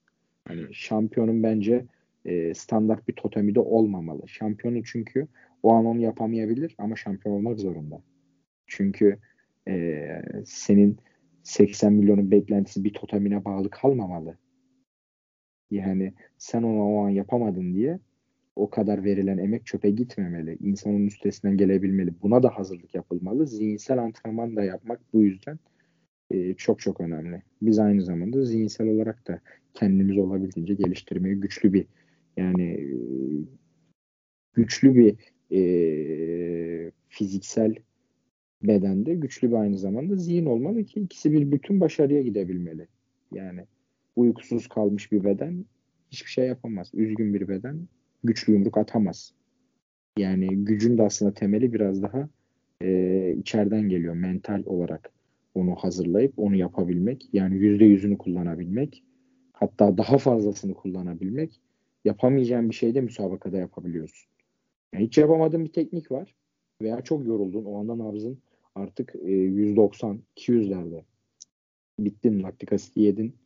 Hani şampiyonun bence e, standart bir totemi de olmamalı. Şampiyonu çünkü o an onu yapamayabilir ama şampiyon olmak zorunda. Çünkü e, senin 80 milyonun beklentisi bir totemine bağlı kalmamalı. Yani sen onu o an yapamadın diye o kadar verilen emek çöpe gitmemeli. İnsanın üstesinden gelebilmeli. Buna da hazırlık yapılmalı. Zihinsel antrenman da yapmak bu yüzden e, çok çok önemli. Biz aynı zamanda zihinsel olarak da kendimizi olabildiğince geliştirmeye güçlü bir yani güçlü bir e, fiziksel bedende güçlü bir aynı zamanda zihin olmalı ki ikisi bir bütün başarıya gidebilmeli. Yani uykusuz kalmış bir beden hiçbir şey yapamaz. Üzgün bir beden güçlü yumruk atamaz. Yani gücün de aslında temeli biraz daha e, içeriden geliyor mental olarak onu hazırlayıp onu yapabilmek. Yani yüzde yüzünü kullanabilmek. Hatta daha fazlasını kullanabilmek. Yapamayacağın bir şey de müsabakada yapabiliyorsun. Yani hiç yapamadığın bir teknik var veya çok yoruldun. O anda nabzın artık e, 190, 200'lerde. Bittin, laktik asit yedin.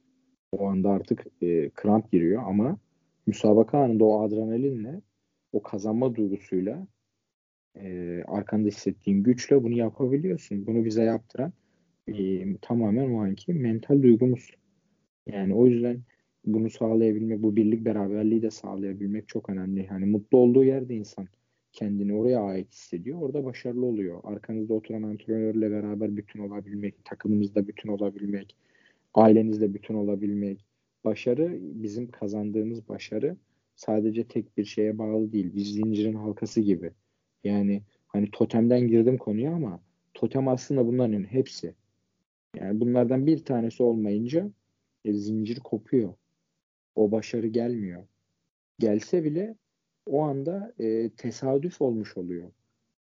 O anda artık e, kramp giriyor ama müsabaka anında o adrenalinle o kazanma duygusuyla e, arkanda hissettiğin güçle bunu yapabiliyorsun. Bunu bize yaptıran e, tamamen o anki mental duygumuz. Yani o yüzden bunu sağlayabilmek, bu birlik beraberliği de sağlayabilmek çok önemli. Yani mutlu olduğu yerde insan kendini oraya ait hissediyor. Orada başarılı oluyor. Arkanızda oturan antrenörle beraber bütün olabilmek, takımınızda bütün olabilmek, ailenizle bütün olabilmek. Başarı, bizim kazandığımız başarı sadece tek bir şeye bağlı değil. Bir zincirin halkası gibi. Yani hani totemden girdim konuya ama totem aslında bunların hepsi. Yani bunlardan bir tanesi olmayınca e, zincir kopuyor. O başarı gelmiyor. Gelse bile o anda e, tesadüf olmuş oluyor.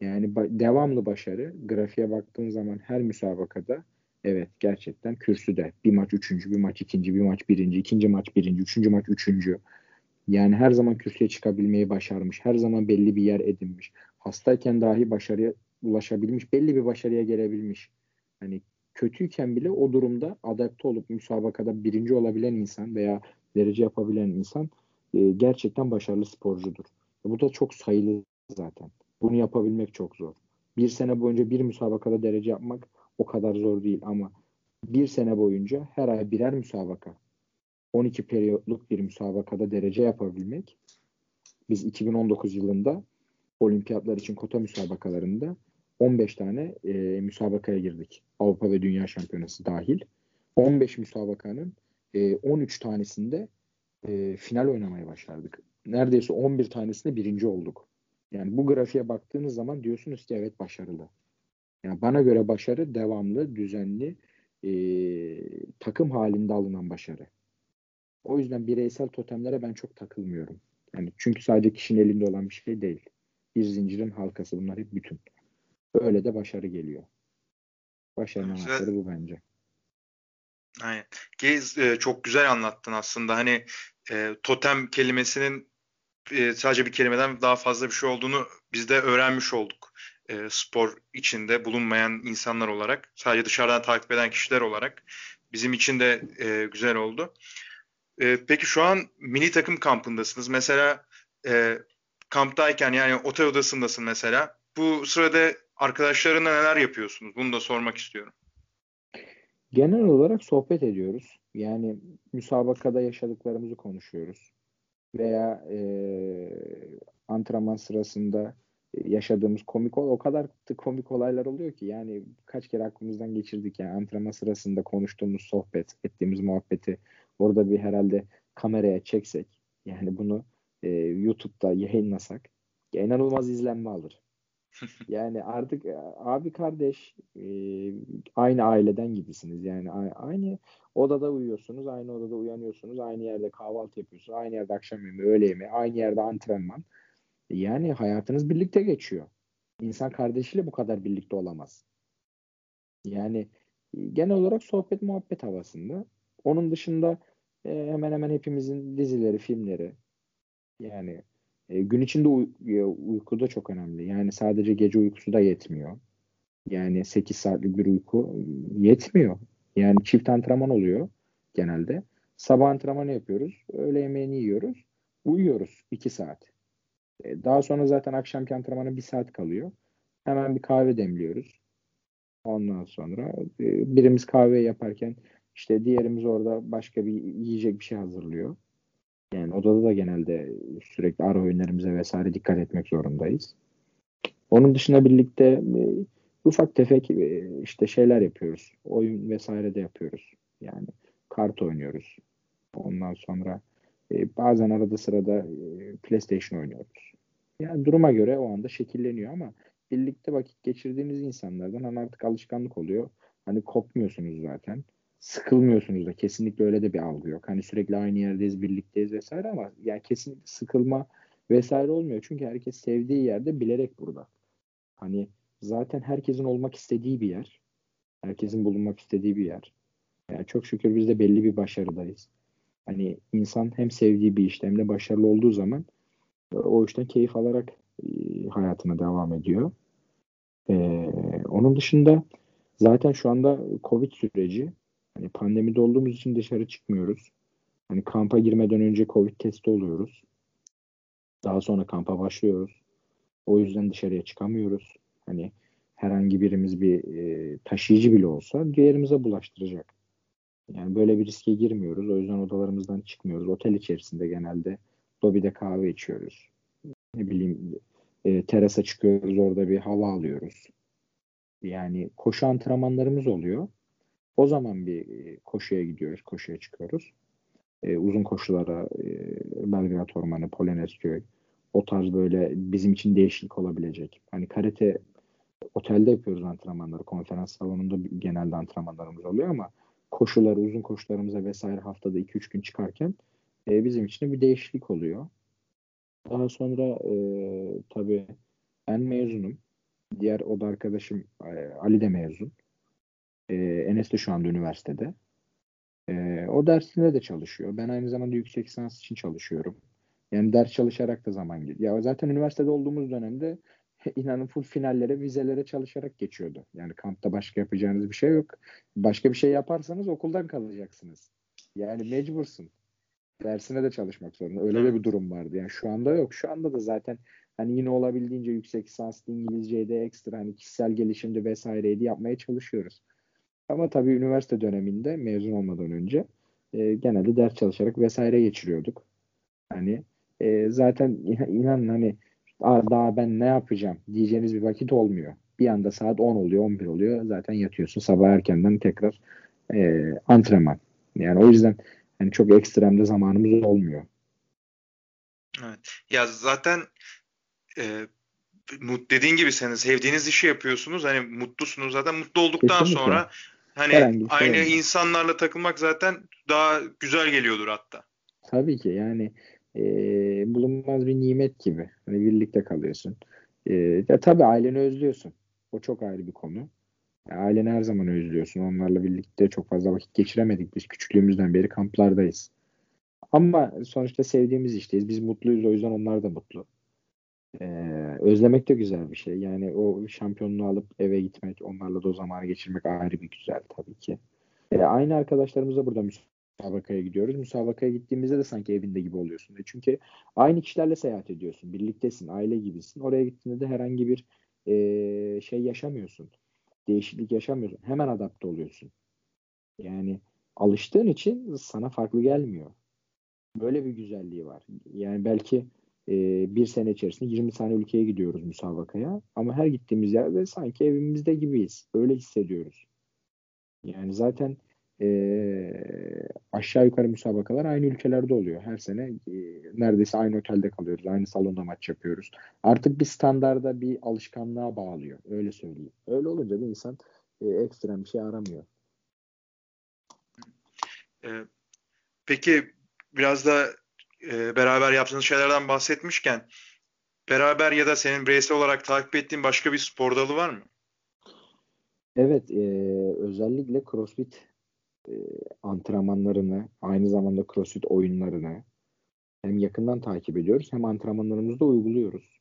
Yani ba- devamlı başarı grafiğe baktığın zaman her müsabakada evet gerçekten kürsüde. Bir maç üçüncü, bir maç ikinci, bir maç birinci, ikinci maç birinci, üçüncü maç üçüncü. Yani her zaman kürsüye çıkabilmeyi başarmış. Her zaman belli bir yer edinmiş. Hastayken dahi başarıya ulaşabilmiş. Belli bir başarıya gelebilmiş. Hani kötüyken bile o durumda adapte olup müsabakada birinci olabilen insan veya derece yapabilen insan e, gerçekten başarılı sporcudur. Bu da çok sayılı zaten. Bunu yapabilmek çok zor. Bir sene boyunca bir müsabakada derece yapmak o kadar zor değil ama bir sene boyunca her ay birer müsabaka 12 periyotluk bir müsabakada derece yapabilmek biz 2019 yılında olimpiyatlar için kota müsabakalarında 15 tane e, müsabakaya girdik. Avrupa ve Dünya Şampiyonası dahil. 15 müsabakanın e, 13 tanesinde e, final oynamaya başardık. Neredeyse 11 tanesinde birinci olduk. Yani bu grafiğe baktığınız zaman diyorsunuz ki evet başarılı. Yani bana göre başarı devamlı, düzenli, e, takım halinde alınan başarı. O yüzden bireysel totemlere ben çok takılmıyorum. Yani çünkü sadece kişinin elinde olan bir şey değil. Bir zincirin halkası bunlar hep bütün. Öyle de başarı geliyor. Başarının anahtarı bu bence. Aynen. Gez e, çok güzel anlattın aslında. Hani e, totem kelimesinin e, sadece bir kelimeden daha fazla bir şey olduğunu biz de öğrenmiş olduk. E, spor içinde bulunmayan insanlar olarak, sadece dışarıdan takip eden kişiler olarak bizim için de e, güzel oldu. E, peki şu an mini takım kampındasınız. Mesela e, kamptayken yani otel odasındasın mesela. Bu sırada arkadaşlarına neler yapıyorsunuz? Bunu da sormak istiyorum. Genel olarak sohbet ediyoruz. Yani müsabakada yaşadıklarımızı konuşuyoruz. Veya e, antrenman sırasında yaşadığımız komik ol o kadar komik olaylar oluyor ki yani kaç kere aklımızdan geçirdik yani antrenman sırasında konuştuğumuz sohbet ettiğimiz muhabbeti orada bir herhalde kameraya çeksek yani bunu e, YouTube'da yayınlasak inanılmaz izlenme alır. yani artık e, abi kardeş e, aynı aileden gibisiniz. Yani aynı odada uyuyorsunuz, aynı odada uyanıyorsunuz, aynı yerde kahvaltı yapıyorsunuz, aynı yerde akşam yemeği, öğle yemeği, aynı yerde antrenman. Yani hayatınız birlikte geçiyor. İnsan kardeşiyle bu kadar birlikte olamaz. Yani e, genel olarak sohbet muhabbet havasında. Onun dışında hemen hemen hepimizin dizileri, filmleri yani e, gün içinde uy- uyku da çok önemli. Yani sadece gece uykusu da yetmiyor. Yani 8 saatlik bir uyku yetmiyor. Yani çift antrenman oluyor genelde. Sabah antrenmanı yapıyoruz. Öğle yemeğini yiyoruz. Uyuyoruz 2 saat. E, daha sonra zaten akşamki antrenmana 1 saat kalıyor. Hemen bir kahve demliyoruz. Ondan sonra e, birimiz kahve yaparken işte diğerimiz orada başka bir yiyecek bir şey hazırlıyor. Yani odada da genelde sürekli ara oyunlarımıza vesaire dikkat etmek zorundayız. Onun dışında birlikte e, ufak tefek e, işte şeyler yapıyoruz. Oyun vesaire de yapıyoruz. Yani kart oynuyoruz. Ondan sonra e, bazen arada sırada PlayStation oynuyoruz. Yani duruma göre o anda şekilleniyor ama birlikte vakit geçirdiğiniz insanlardan hani artık alışkanlık oluyor. Hani kopmuyorsunuz zaten sıkılmıyorsunuz da kesinlikle öyle de bir algı yok. Hani sürekli aynı yerdeyiz, birlikteyiz vesaire ama yani kesinlikle sıkılma vesaire olmuyor. Çünkü herkes sevdiği yerde bilerek burada. Hani zaten herkesin olmak istediği bir yer. Herkesin bulunmak istediği bir yer. Yani çok şükür biz de belli bir başarıdayız. Hani insan hem sevdiği bir işte hem de başarılı olduğu zaman e, o işten keyif alarak e, hayatına devam ediyor. Ee, onun dışında zaten şu anda Covid süreci Hani pandemide olduğumuz için dışarı çıkmıyoruz. Hani kampa girmeden önce Covid testi oluyoruz. Daha sonra kampa başlıyoruz. O yüzden dışarıya çıkamıyoruz. Hani herhangi birimiz bir e, taşıyıcı bile olsa diğerimize bulaştıracak. Yani böyle bir riske girmiyoruz. O yüzden odalarımızdan çıkmıyoruz. Otel içerisinde genelde lobide kahve içiyoruz. Ne bileyim E, terasa çıkıyoruz orada bir hava alıyoruz. Yani koşu antrenmanlarımız oluyor. O zaman bir e, koşuya gidiyoruz, koşuya çıkıyoruz. E, uzun koşulara e, Belgrad Ormanı, Polonezköy o tarz böyle bizim için değişiklik olabilecek. Hani karate otelde yapıyoruz antrenmanları. Konferans salonunda genelde antrenmanlarımız oluyor ama koşular, uzun koşularımıza vesaire haftada 2-3 gün çıkarken e, bizim için bir değişiklik oluyor. Daha sonra e, tabii ben mezunum. Diğer oda arkadaşım e, Ali de mezun. E, Enes de şu anda üniversitede. E, o dersinde de çalışıyor. Ben aynı zamanda yüksek lisans için çalışıyorum. Yani ders çalışarak da zaman gidiyor. Ya zaten üniversitede olduğumuz dönemde inanın full finallere, vizelere çalışarak geçiyordu. Yani kampta başka yapacağınız bir şey yok. Başka bir şey yaparsanız okuldan kalacaksınız. Yani mecbursun. Dersine de çalışmak zorunda. Öyle de bir durum vardı. Yani şu anda yok. Şu anda da zaten hani yine olabildiğince yüksek lisanslı İngilizce'de ekstra hani kişisel gelişimde vesaireydi yapmaya çalışıyoruz. Ama tabii üniversite döneminde mezun olmadan önce e, genelde ders çalışarak vesaire geçiriyorduk. Hani e, zaten inan hani daha ben ne yapacağım diyeceğiniz bir vakit olmuyor. Bir anda saat 10 oluyor, 11 oluyor. Zaten yatıyorsun. Sabah erkenden tekrar e, antrenman. Yani o yüzden yani çok ekstremde zamanımız olmuyor. Evet. Ya zaten e, dediğin gibi senin sevdiğiniz işi yapıyorsunuz. Hani mutlusunuz zaten. Mutlu olduktan Kesinlikle. sonra hani şey aynı şey insanlarla takılmak zaten daha güzel geliyordur hatta. Tabii ki yani e, bulunmaz bir nimet gibi. Hani birlikte kalıyorsun. E, ya tabii aileni özlüyorsun. O çok ayrı bir konu. Aileni her zaman özlüyorsun. Onlarla birlikte çok fazla vakit geçiremedik. Biz küçüklüğümüzden beri kamplardayız. Ama sonuçta sevdiğimiz işteyiz. Biz mutluyuz o yüzden onlar da mutlu. Ee, özlemek de güzel bir şey. Yani o şampiyonluğu alıp eve gitmek, onlarla da o zamanı geçirmek ayrı bir güzel tabii ki. Ee, aynı arkadaşlarımızla burada müsabakaya gidiyoruz. Müsabakaya gittiğimizde de sanki evinde gibi oluyorsun. Çünkü aynı kişilerle seyahat ediyorsun. Birliktesin, aile gibisin. Oraya gittiğinde de herhangi bir e, şey yaşamıyorsun. Değişiklik yaşamıyorsun. Hemen adapte oluyorsun. Yani alıştığın için sana farklı gelmiyor. Böyle bir güzelliği var. Yani belki e, bir sene içerisinde 20 tane ülkeye gidiyoruz müsabakaya. Ama her gittiğimiz yerde sanki evimizde gibiyiz. Öyle hissediyoruz. Yani zaten e, aşağı yukarı müsabakalar aynı ülkelerde oluyor. Her sene e, neredeyse aynı otelde kalıyoruz. Aynı salonda maç yapıyoruz. Artık bir standarda bir alışkanlığa bağlıyor. Öyle söyleyeyim. Öyle olunca da insan e, ekstrem bir şey aramıyor. E, peki biraz da e, beraber yaptığınız şeylerden bahsetmişken beraber ya da senin bireysel olarak takip ettiğin başka bir spor dalı var mı? Evet, e, özellikle CrossFit e, antrenmanlarını, aynı zamanda CrossFit oyunlarını hem yakından takip ediyoruz hem antrenmanlarımızda uyguluyoruz.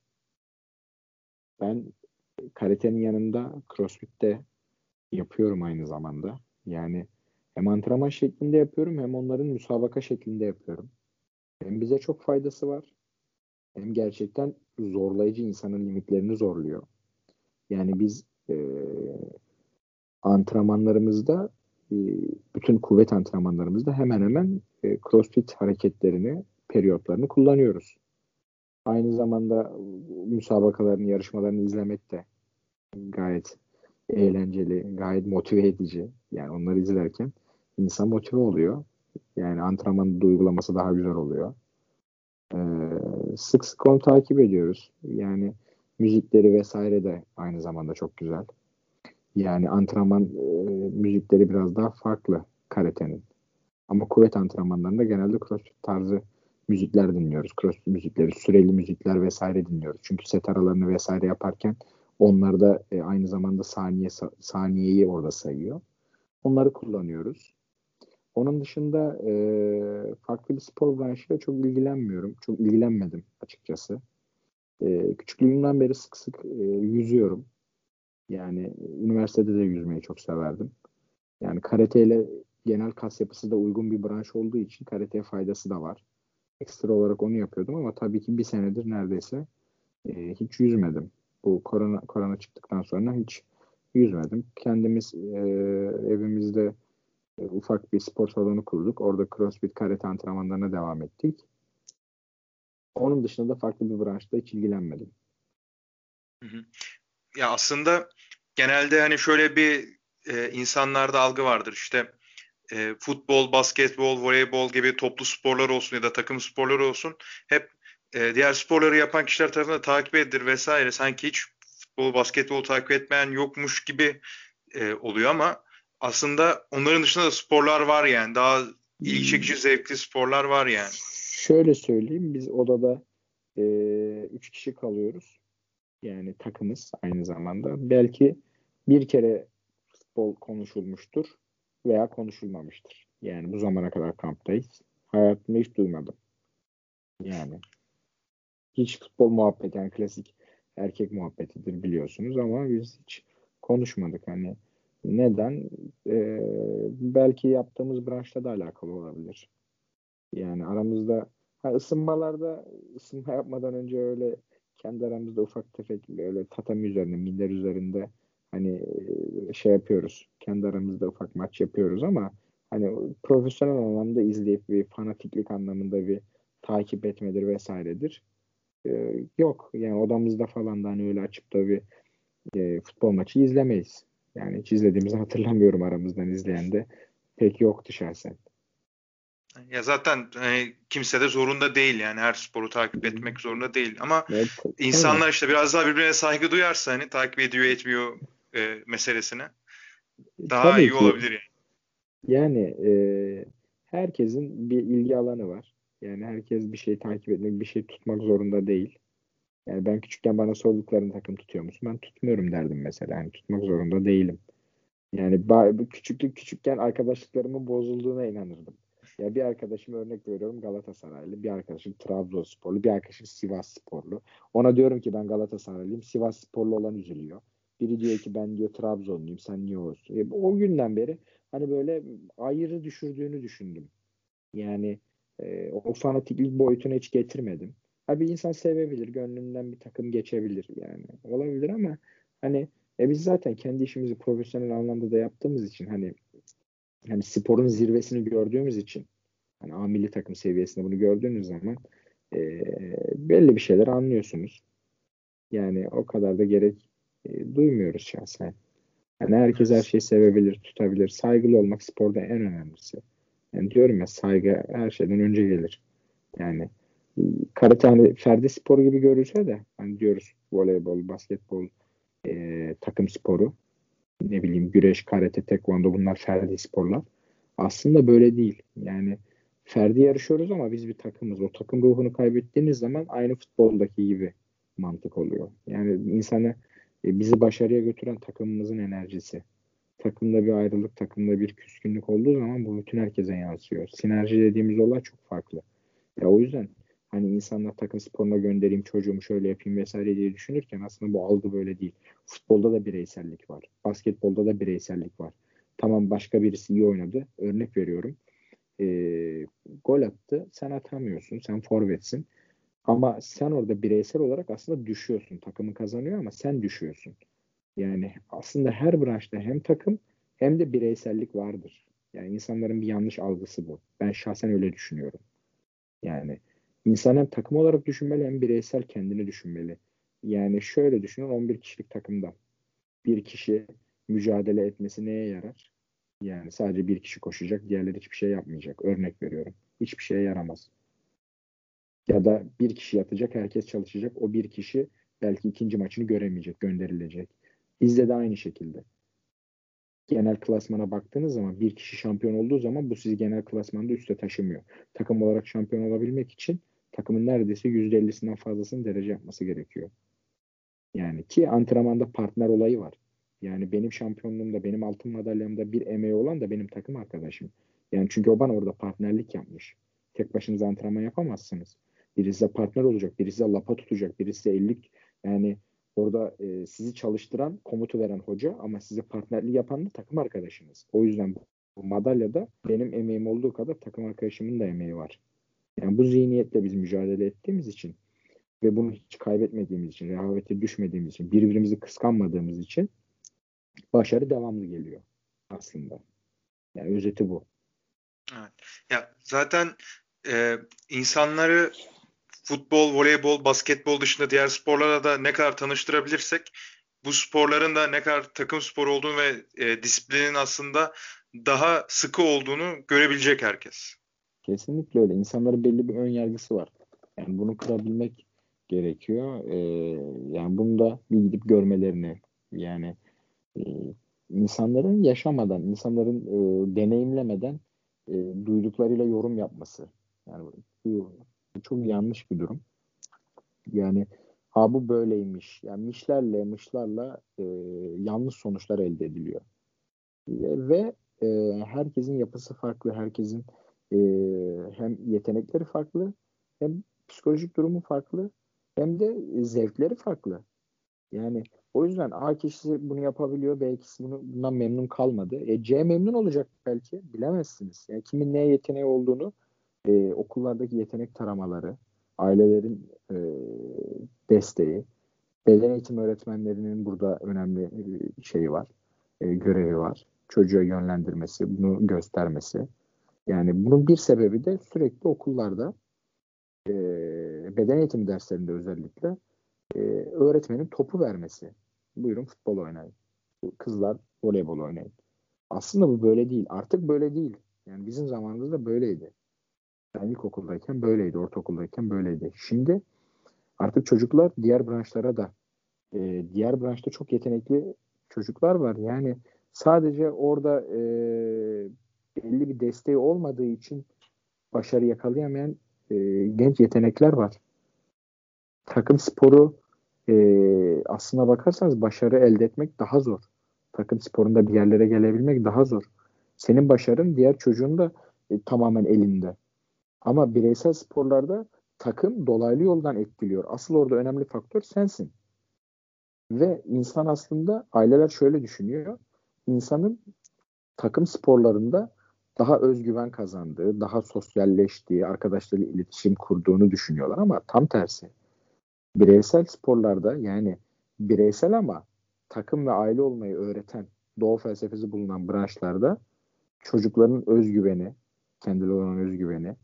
Ben karatenin yanında CrossFit'te yapıyorum aynı zamanda. Yani hem antrenman şeklinde yapıyorum hem onların müsabaka şeklinde yapıyorum. Hem bize çok faydası var hem gerçekten zorlayıcı insanın limitlerini zorluyor. Yani biz e, antrenmanlarımızda e, bütün kuvvet antrenmanlarımızda hemen hemen e, crossfit hareketlerini, periyotlarını kullanıyoruz. Aynı zamanda müsabakalarını, yarışmalarını izlemek de gayet eğlenceli, gayet motive edici. Yani onları izlerken insan motive oluyor. Yani antrenmanın uygulaması daha güzel oluyor. Ee, sık sık onu takip ediyoruz. Yani müzikleri vesaire de aynı zamanda çok güzel. Yani antrenman e, müzikleri biraz daha farklı karatenin. Ama kuvvet antrenmanlarında genelde crossfit tarzı müzikler dinliyoruz. Crossfit müzikleri, süreli müzikler vesaire dinliyoruz. Çünkü set aralarını vesaire yaparken onlar da e, aynı zamanda saniye saniyeyi orada sayıyor. Onları kullanıyoruz. Onun dışında e, farklı bir spor branşıyla çok ilgilenmiyorum. Çok ilgilenmedim açıkçası. E, küçüklüğümden beri sık sık e, yüzüyorum. Yani üniversitede de yüzmeyi çok severdim. Yani karate ile genel kas yapısı da uygun bir branş olduğu için karateye faydası da var. Ekstra olarak onu yapıyordum ama tabii ki bir senedir neredeyse e, hiç yüzmedim. Bu korona korona çıktıktan sonra hiç yüzmedim. Kendimiz e, evimizde e, ufak bir spor salonu kurduk. Orada crossfit karate antrenmanlarına devam ettik. Onun dışında da farklı bir branşta hiç ilgilenmedim. Ya aslında genelde hani şöyle bir e, insanlarda algı vardır işte e, futbol, basketbol, voleybol gibi toplu sporlar olsun ya da takım sporları olsun hep e, diğer sporları yapan kişiler tarafından takip edilir vesaire. Sanki hiç futbol, basketbol takip etmeyen yokmuş gibi e, oluyor ama aslında onların dışında da sporlar var yani. Daha ilgi çekici, zevkli sporlar var yani. Şöyle söyleyeyim. Biz odada e, üç kişi kalıyoruz. Yani takımız aynı zamanda. Belki bir kere futbol konuşulmuştur veya konuşulmamıştır. Yani bu zamana kadar kamptayız. Hayatımda hiç duymadım. Yani hiç futbol muhabbeti yani klasik erkek muhabbetidir biliyorsunuz ama biz hiç konuşmadık hani neden ee, belki yaptığımız branşta da alakalı olabilir yani aramızda ha, ısınmalarda ısınma yapmadan önce öyle kendi aramızda ufak tefek öyle tatami üzerinde minder üzerinde hani şey yapıyoruz kendi aramızda ufak maç yapıyoruz ama hani profesyonel anlamda izleyip bir fanatiklik anlamında bir takip etmedir vesairedir e, yok. Yani odamızda falan da hani öyle açıp da bir e, futbol maçı izlemeyiz. Yani hiç izlediğimizi hatırlamıyorum aramızdan izleyen de. Pek yoktu şahsen. Ya zaten hani kimse de zorunda değil yani her sporu takip etmek zorunda değil ama evet, insanlar işte biraz daha birbirine saygı duyarsa hani takip ediyor etmiyor e, meselesine daha Tabii iyi ki. olabilir yani. Yani e, herkesin bir ilgi alanı var. Yani herkes bir şey takip etmek, bir şey tutmak zorunda değil. Yani ben küçükken bana sorduklarını takım tutuyor musun? Ben tutmuyorum derdim mesela. Yani tutmak zorunda değilim. Yani küçüklük küçükken arkadaşlıklarımın bozulduğuna inanırdım. Ya bir arkadaşım örnek veriyorum Galatasaraylı, bir arkadaşım Trabzonsporlu, bir arkadaşım Sivas Sporlu. Ona diyorum ki ben Galatasaraylıyım, Sivas Sporlu olan üzülüyor. Biri diyor ki ben diyor Trabzonluyum, sen niye olsun? E, o günden beri hani böyle ayrı düşürdüğünü düşündüm. Yani e, o fanatiklik boyutunu hiç getirmedim. Ha bir insan sevebilir, gönlünden bir takım geçebilir yani. Olabilir ama hani e biz zaten kendi işimizi profesyonel anlamda da yaptığımız için hani hani sporun zirvesini gördüğümüz için hani A milli takım seviyesinde bunu gördüğünüz zaman e, belli bir şeyler anlıyorsunuz. Yani o kadar da gerek e, duymuyoruz şahsen. Yani herkes her şeyi sevebilir, tutabilir. Saygılı olmak sporda en önemlisi. Yani diyorum ya saygı her şeyden önce gelir. Yani karate hani ferdi sporu gibi görülse de hani diyoruz voleybol, basketbol, e, takım sporu ne bileyim güreş, karate, tekvando bunlar ferdi sporlar. Aslında böyle değil. Yani ferdi yarışıyoruz ama biz bir takımız. O takım ruhunu kaybettiğiniz zaman aynı futboldaki gibi mantık oluyor. Yani insana e, bizi başarıya götüren takımımızın enerjisi takımda bir ayrılık, takımda bir küskünlük olduğu zaman bu bütün herkese yansıyor. Sinerji dediğimiz olay çok farklı. Ya o yüzden hani insanlar takım sporuna göndereyim çocuğumu şöyle yapayım vesaire diye düşünürken aslında bu algı böyle değil. Futbolda da bireysellik var. Basketbolda da bireysellik var. Tamam başka birisi iyi oynadı. Örnek veriyorum. Ee, gol attı. Sen atamıyorsun. Sen forvetsin. Ama sen orada bireysel olarak aslında düşüyorsun. Takımın kazanıyor ama sen düşüyorsun. Yani aslında her branşta hem takım hem de bireysellik vardır. Yani insanların bir yanlış algısı bu. Ben şahsen öyle düşünüyorum. Yani insan hem takım olarak düşünmeli hem bireysel kendini düşünmeli. Yani şöyle düşünün 11 kişilik takımda bir kişi mücadele etmesi neye yarar? Yani sadece bir kişi koşacak, diğerleri hiçbir şey yapmayacak. Örnek veriyorum. Hiçbir şeye yaramaz. Ya da bir kişi yatacak, herkes çalışacak. O bir kişi belki ikinci maçını göremeyecek, gönderilecek. Bizde de aynı şekilde. Genel klasmana baktığınız zaman bir kişi şampiyon olduğu zaman bu sizi genel klasmanda üste taşımıyor. Takım olarak şampiyon olabilmek için takımın neredeyse %50'sinden fazlasını derece yapması gerekiyor. Yani ki antrenmanda partner olayı var. Yani benim şampiyonluğumda, benim altın madalyamda bir emeği olan da benim takım arkadaşım. Yani çünkü o bana orada partnerlik yapmış. Tek başınıza antrenman yapamazsınız. Biri size partner olacak, biri size lapa tutacak, biri size ellik yani Orada e, sizi çalıştıran, komutu veren hoca ama size partnerliği yapan da takım arkadaşınız. O yüzden bu, bu madalyada benim emeğim olduğu kadar takım arkadaşımın da emeği var. Yani bu zihniyetle biz mücadele ettiğimiz için ve bunu hiç kaybetmediğimiz için, rehavete düşmediğimiz için, birbirimizi kıskanmadığımız için başarı devamlı geliyor aslında. Yani özeti bu. Evet. Ya zaten e, insanları futbol, voleybol, basketbol dışında diğer sporlara da ne kadar tanıştırabilirsek bu sporların da ne kadar takım spor olduğunu ve e, disiplinin aslında daha sıkı olduğunu görebilecek herkes. Kesinlikle öyle. İnsanların belli bir ön yargısı var. Yani bunu kırabilmek gerekiyor. Ee, yani bunu da bir gidip görmelerini yani e, insanların yaşamadan, insanların e, deneyimlemeden e, duyduklarıyla yorum yapması. Yani bu, bu çok yanlış bir durum. Yani ha bu böyleymiş. Yani mişlerle, mışlarla e, yanlış sonuçlar elde ediliyor. E, ve e, herkesin yapısı farklı, herkesin e, hem yetenekleri farklı, hem psikolojik durumu farklı, hem de zevkleri farklı. Yani o yüzden A kişisi bunu yapabiliyor, B kişisi bunu, bundan memnun kalmadı. E, C memnun olacak belki, bilemezsiniz. Yani kimin neye yeteneği olduğunu e, okullardaki yetenek taramaları, ailelerin e, desteği, beden eğitim öğretmenlerinin burada önemli e, şeyi var, e, görevi var. Çocuğa yönlendirmesi, bunu göstermesi. Yani bunun bir sebebi de sürekli okullarda e, beden eğitimi derslerinde özellikle e, öğretmenin topu vermesi. Buyurun futbol oynayın. Kızlar voleybol oynayın. Aslında bu böyle değil. Artık böyle değil. Yani bizim zamanımızda böyleydi. Ben ilkokuldayken böyleydi, ortaokuldayken böyleydi. Şimdi artık çocuklar diğer branşlara da e, diğer branşta çok yetenekli çocuklar var. Yani sadece orada e, belli bir desteği olmadığı için başarı yakalayamayan e, genç yetenekler var. Takım sporu e, aslına bakarsanız başarı elde etmek daha zor. Takım sporunda bir yerlere gelebilmek daha zor. Senin başarın diğer çocuğun da e, tamamen elinde. Ama bireysel sporlarda takım dolaylı yoldan etkiliyor. Asıl orada önemli faktör sensin. Ve insan aslında aileler şöyle düşünüyor. İnsanın takım sporlarında daha özgüven kazandığı, daha sosyalleştiği, arkadaşlarıyla iletişim kurduğunu düşünüyorlar ama tam tersi. Bireysel sporlarda yani bireysel ama takım ve aile olmayı öğreten doğu felsefesi bulunan branşlarda çocukların özgüveni, kendileri olan özgüveni,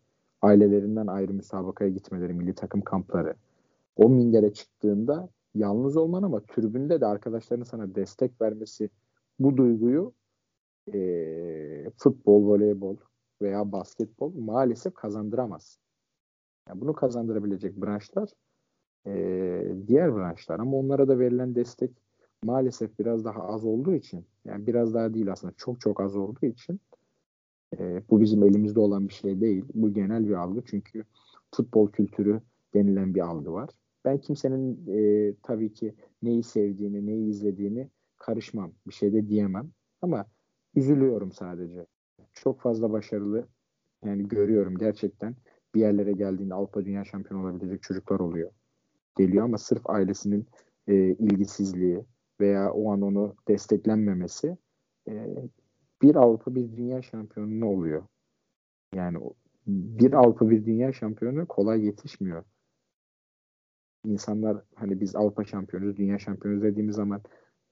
ailelerinden ayrı müsabakaya gitmeleri, milli takım kampları, o mindere çıktığında yalnız olman ama tribünde de arkadaşlarının sana destek vermesi bu duyguyu e, futbol, voleybol veya basketbol maalesef kazandıramaz. Yani bunu kazandırabilecek branşlar e, diğer branşlar ama onlara da verilen destek maalesef biraz daha az olduğu için yani biraz daha değil aslında çok çok az olduğu için e, bu bizim elimizde olan bir şey değil. Bu genel bir algı çünkü futbol kültürü denilen bir algı var. Ben kimsenin e, tabii ki neyi sevdiğini, neyi izlediğini karışmam. Bir şey de diyemem. Ama üzülüyorum sadece. Çok fazla başarılı yani görüyorum gerçekten bir yerlere geldiğinde Avrupa Dünya Şampiyonu olabilecek çocuklar oluyor. Geliyor ama sırf ailesinin e, ilgisizliği veya o an onu desteklenmemesi e, bir Avrupa bir dünya şampiyonu oluyor. Yani bir Avrupa bir dünya şampiyonu kolay yetişmiyor. İnsanlar hani biz Avrupa şampiyonuz, dünya şampiyonuz dediğimiz zaman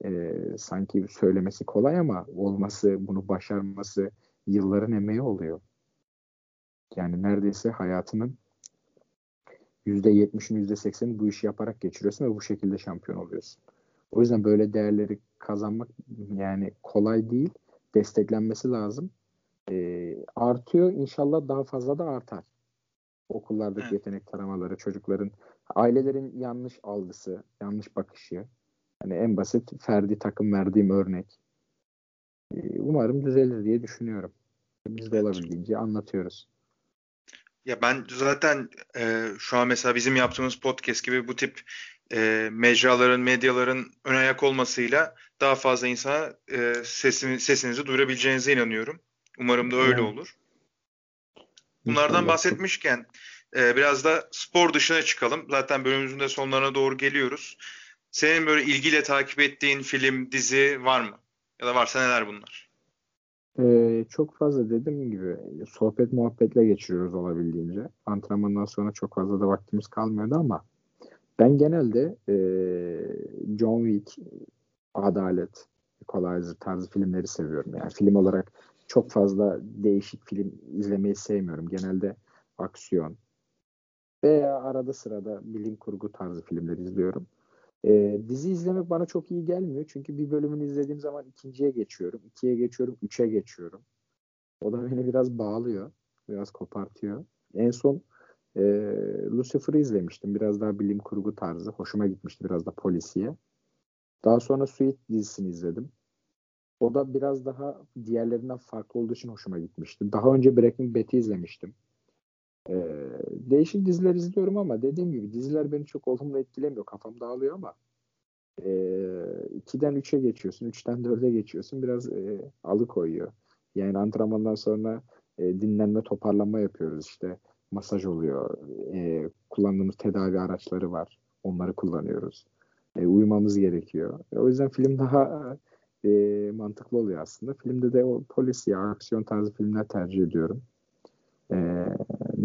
e, sanki söylemesi kolay ama olması, bunu başarması yılların emeği oluyor. Yani neredeyse hayatının %70'in %80'ini bu işi yaparak geçiriyorsun ve bu şekilde şampiyon oluyorsun. O yüzden böyle değerleri kazanmak yani kolay değil. Desteklenmesi lazım. E, artıyor. İnşallah daha fazla da artar. Okullardaki evet. yetenek taramaları, çocukların, ailelerin yanlış algısı, yanlış bakışı, Hani en basit Ferdi takım verdiğim örnek. Ee, umarım düzelir diye düşünüyorum. Biz de olabildiğince anlatıyoruz. Ya ben zaten e, şu an mesela bizim yaptığımız podcast gibi bu tip e, mecraların, medyaların ön ayak olmasıyla daha fazla insana e, sesini, sesinizi duyurabileceğinize inanıyorum. Umarım da öyle olur. Bunlardan bahsetmişken e, biraz da spor dışına çıkalım. Zaten bölümümüzün de sonlarına doğru geliyoruz. Senin böyle ilgiyle takip ettiğin film, dizi var mı? Ya da varsa neler bunlar? Ee, çok fazla dediğim gibi sohbet muhabbetle geçiriyoruz olabildiğince. Antrenmandan sonra çok fazla da vaktimiz kalmıyordu ama ben genelde e, John Wick, Adalet, Equalizer tarzı filmleri seviyorum. Yani film olarak çok fazla değişik film izlemeyi sevmiyorum. Genelde aksiyon, Veya arada sırada bilim kurgu tarzı filmler izliyorum. E, dizi izlemek bana çok iyi gelmiyor. Çünkü bir bölümünü izlediğim zaman ikinciye geçiyorum. ikiye geçiyorum. Üçe geçiyorum. O da beni biraz bağlıyor. Biraz kopartıyor. En son e, Lucifer'ı izlemiştim. Biraz daha bilim kurgu tarzı. Hoşuma gitmişti biraz da polisiye. Daha sonra Suite dizisini izledim. O da biraz daha diğerlerinden farklı olduğu için hoşuma gitmişti. Daha önce Breaking Bad'i izlemiştim. Ee, değişik diziler izliyorum ama dediğim gibi diziler beni çok olumlu etkilemiyor. Kafam dağılıyor ama e, 2'den 3'e geçiyorsun. 3'ten 4'e geçiyorsun. Biraz e, alıkoyuyor. Yani antrenmandan sonra e, dinlenme toparlanma yapıyoruz işte. Masaj oluyor. E, kullandığımız tedavi araçları var. Onları kullanıyoruz. E, uyumamız gerekiyor. E, o yüzden film daha e, mantıklı oluyor aslında. Filmde de o polis ya aksiyon tarzı filmler tercih ediyorum. E,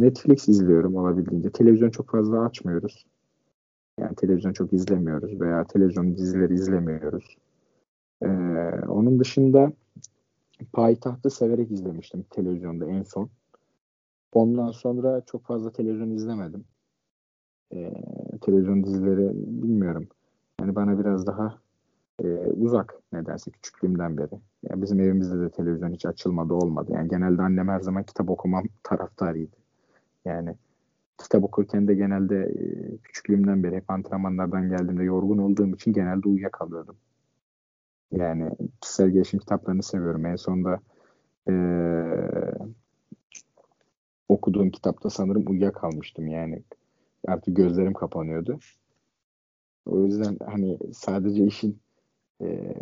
Netflix izliyorum olabildiğince. Televizyon çok fazla açmıyoruz. Yani televizyon çok izlemiyoruz veya televizyon dizileri izlemiyoruz. E, onun dışında Payitaht'ı severek izlemiştim televizyonda en son. Ondan sonra çok fazla televizyon izlemedim. E, televizyon dizileri bilmiyorum. Yani bana biraz daha e, uzak nedense küçüklüğümden beri. Yani bizim evimizde de televizyon hiç açılmadı olmadı. Yani genelde annem her zaman kitap okumam taraftarıydı. Yani kitap okurken de genelde e, küçüklüğümden beri hep antrenmanlardan geldiğimde yorgun olduğum için genelde uyuyakalıyordum. Yani kişisel gelişim kitaplarını seviyorum. En sonunda e, okuduğum kitapta sanırım uyuyakalmıştım. Yani artık gözlerim kapanıyordu. O yüzden hani sadece işin e,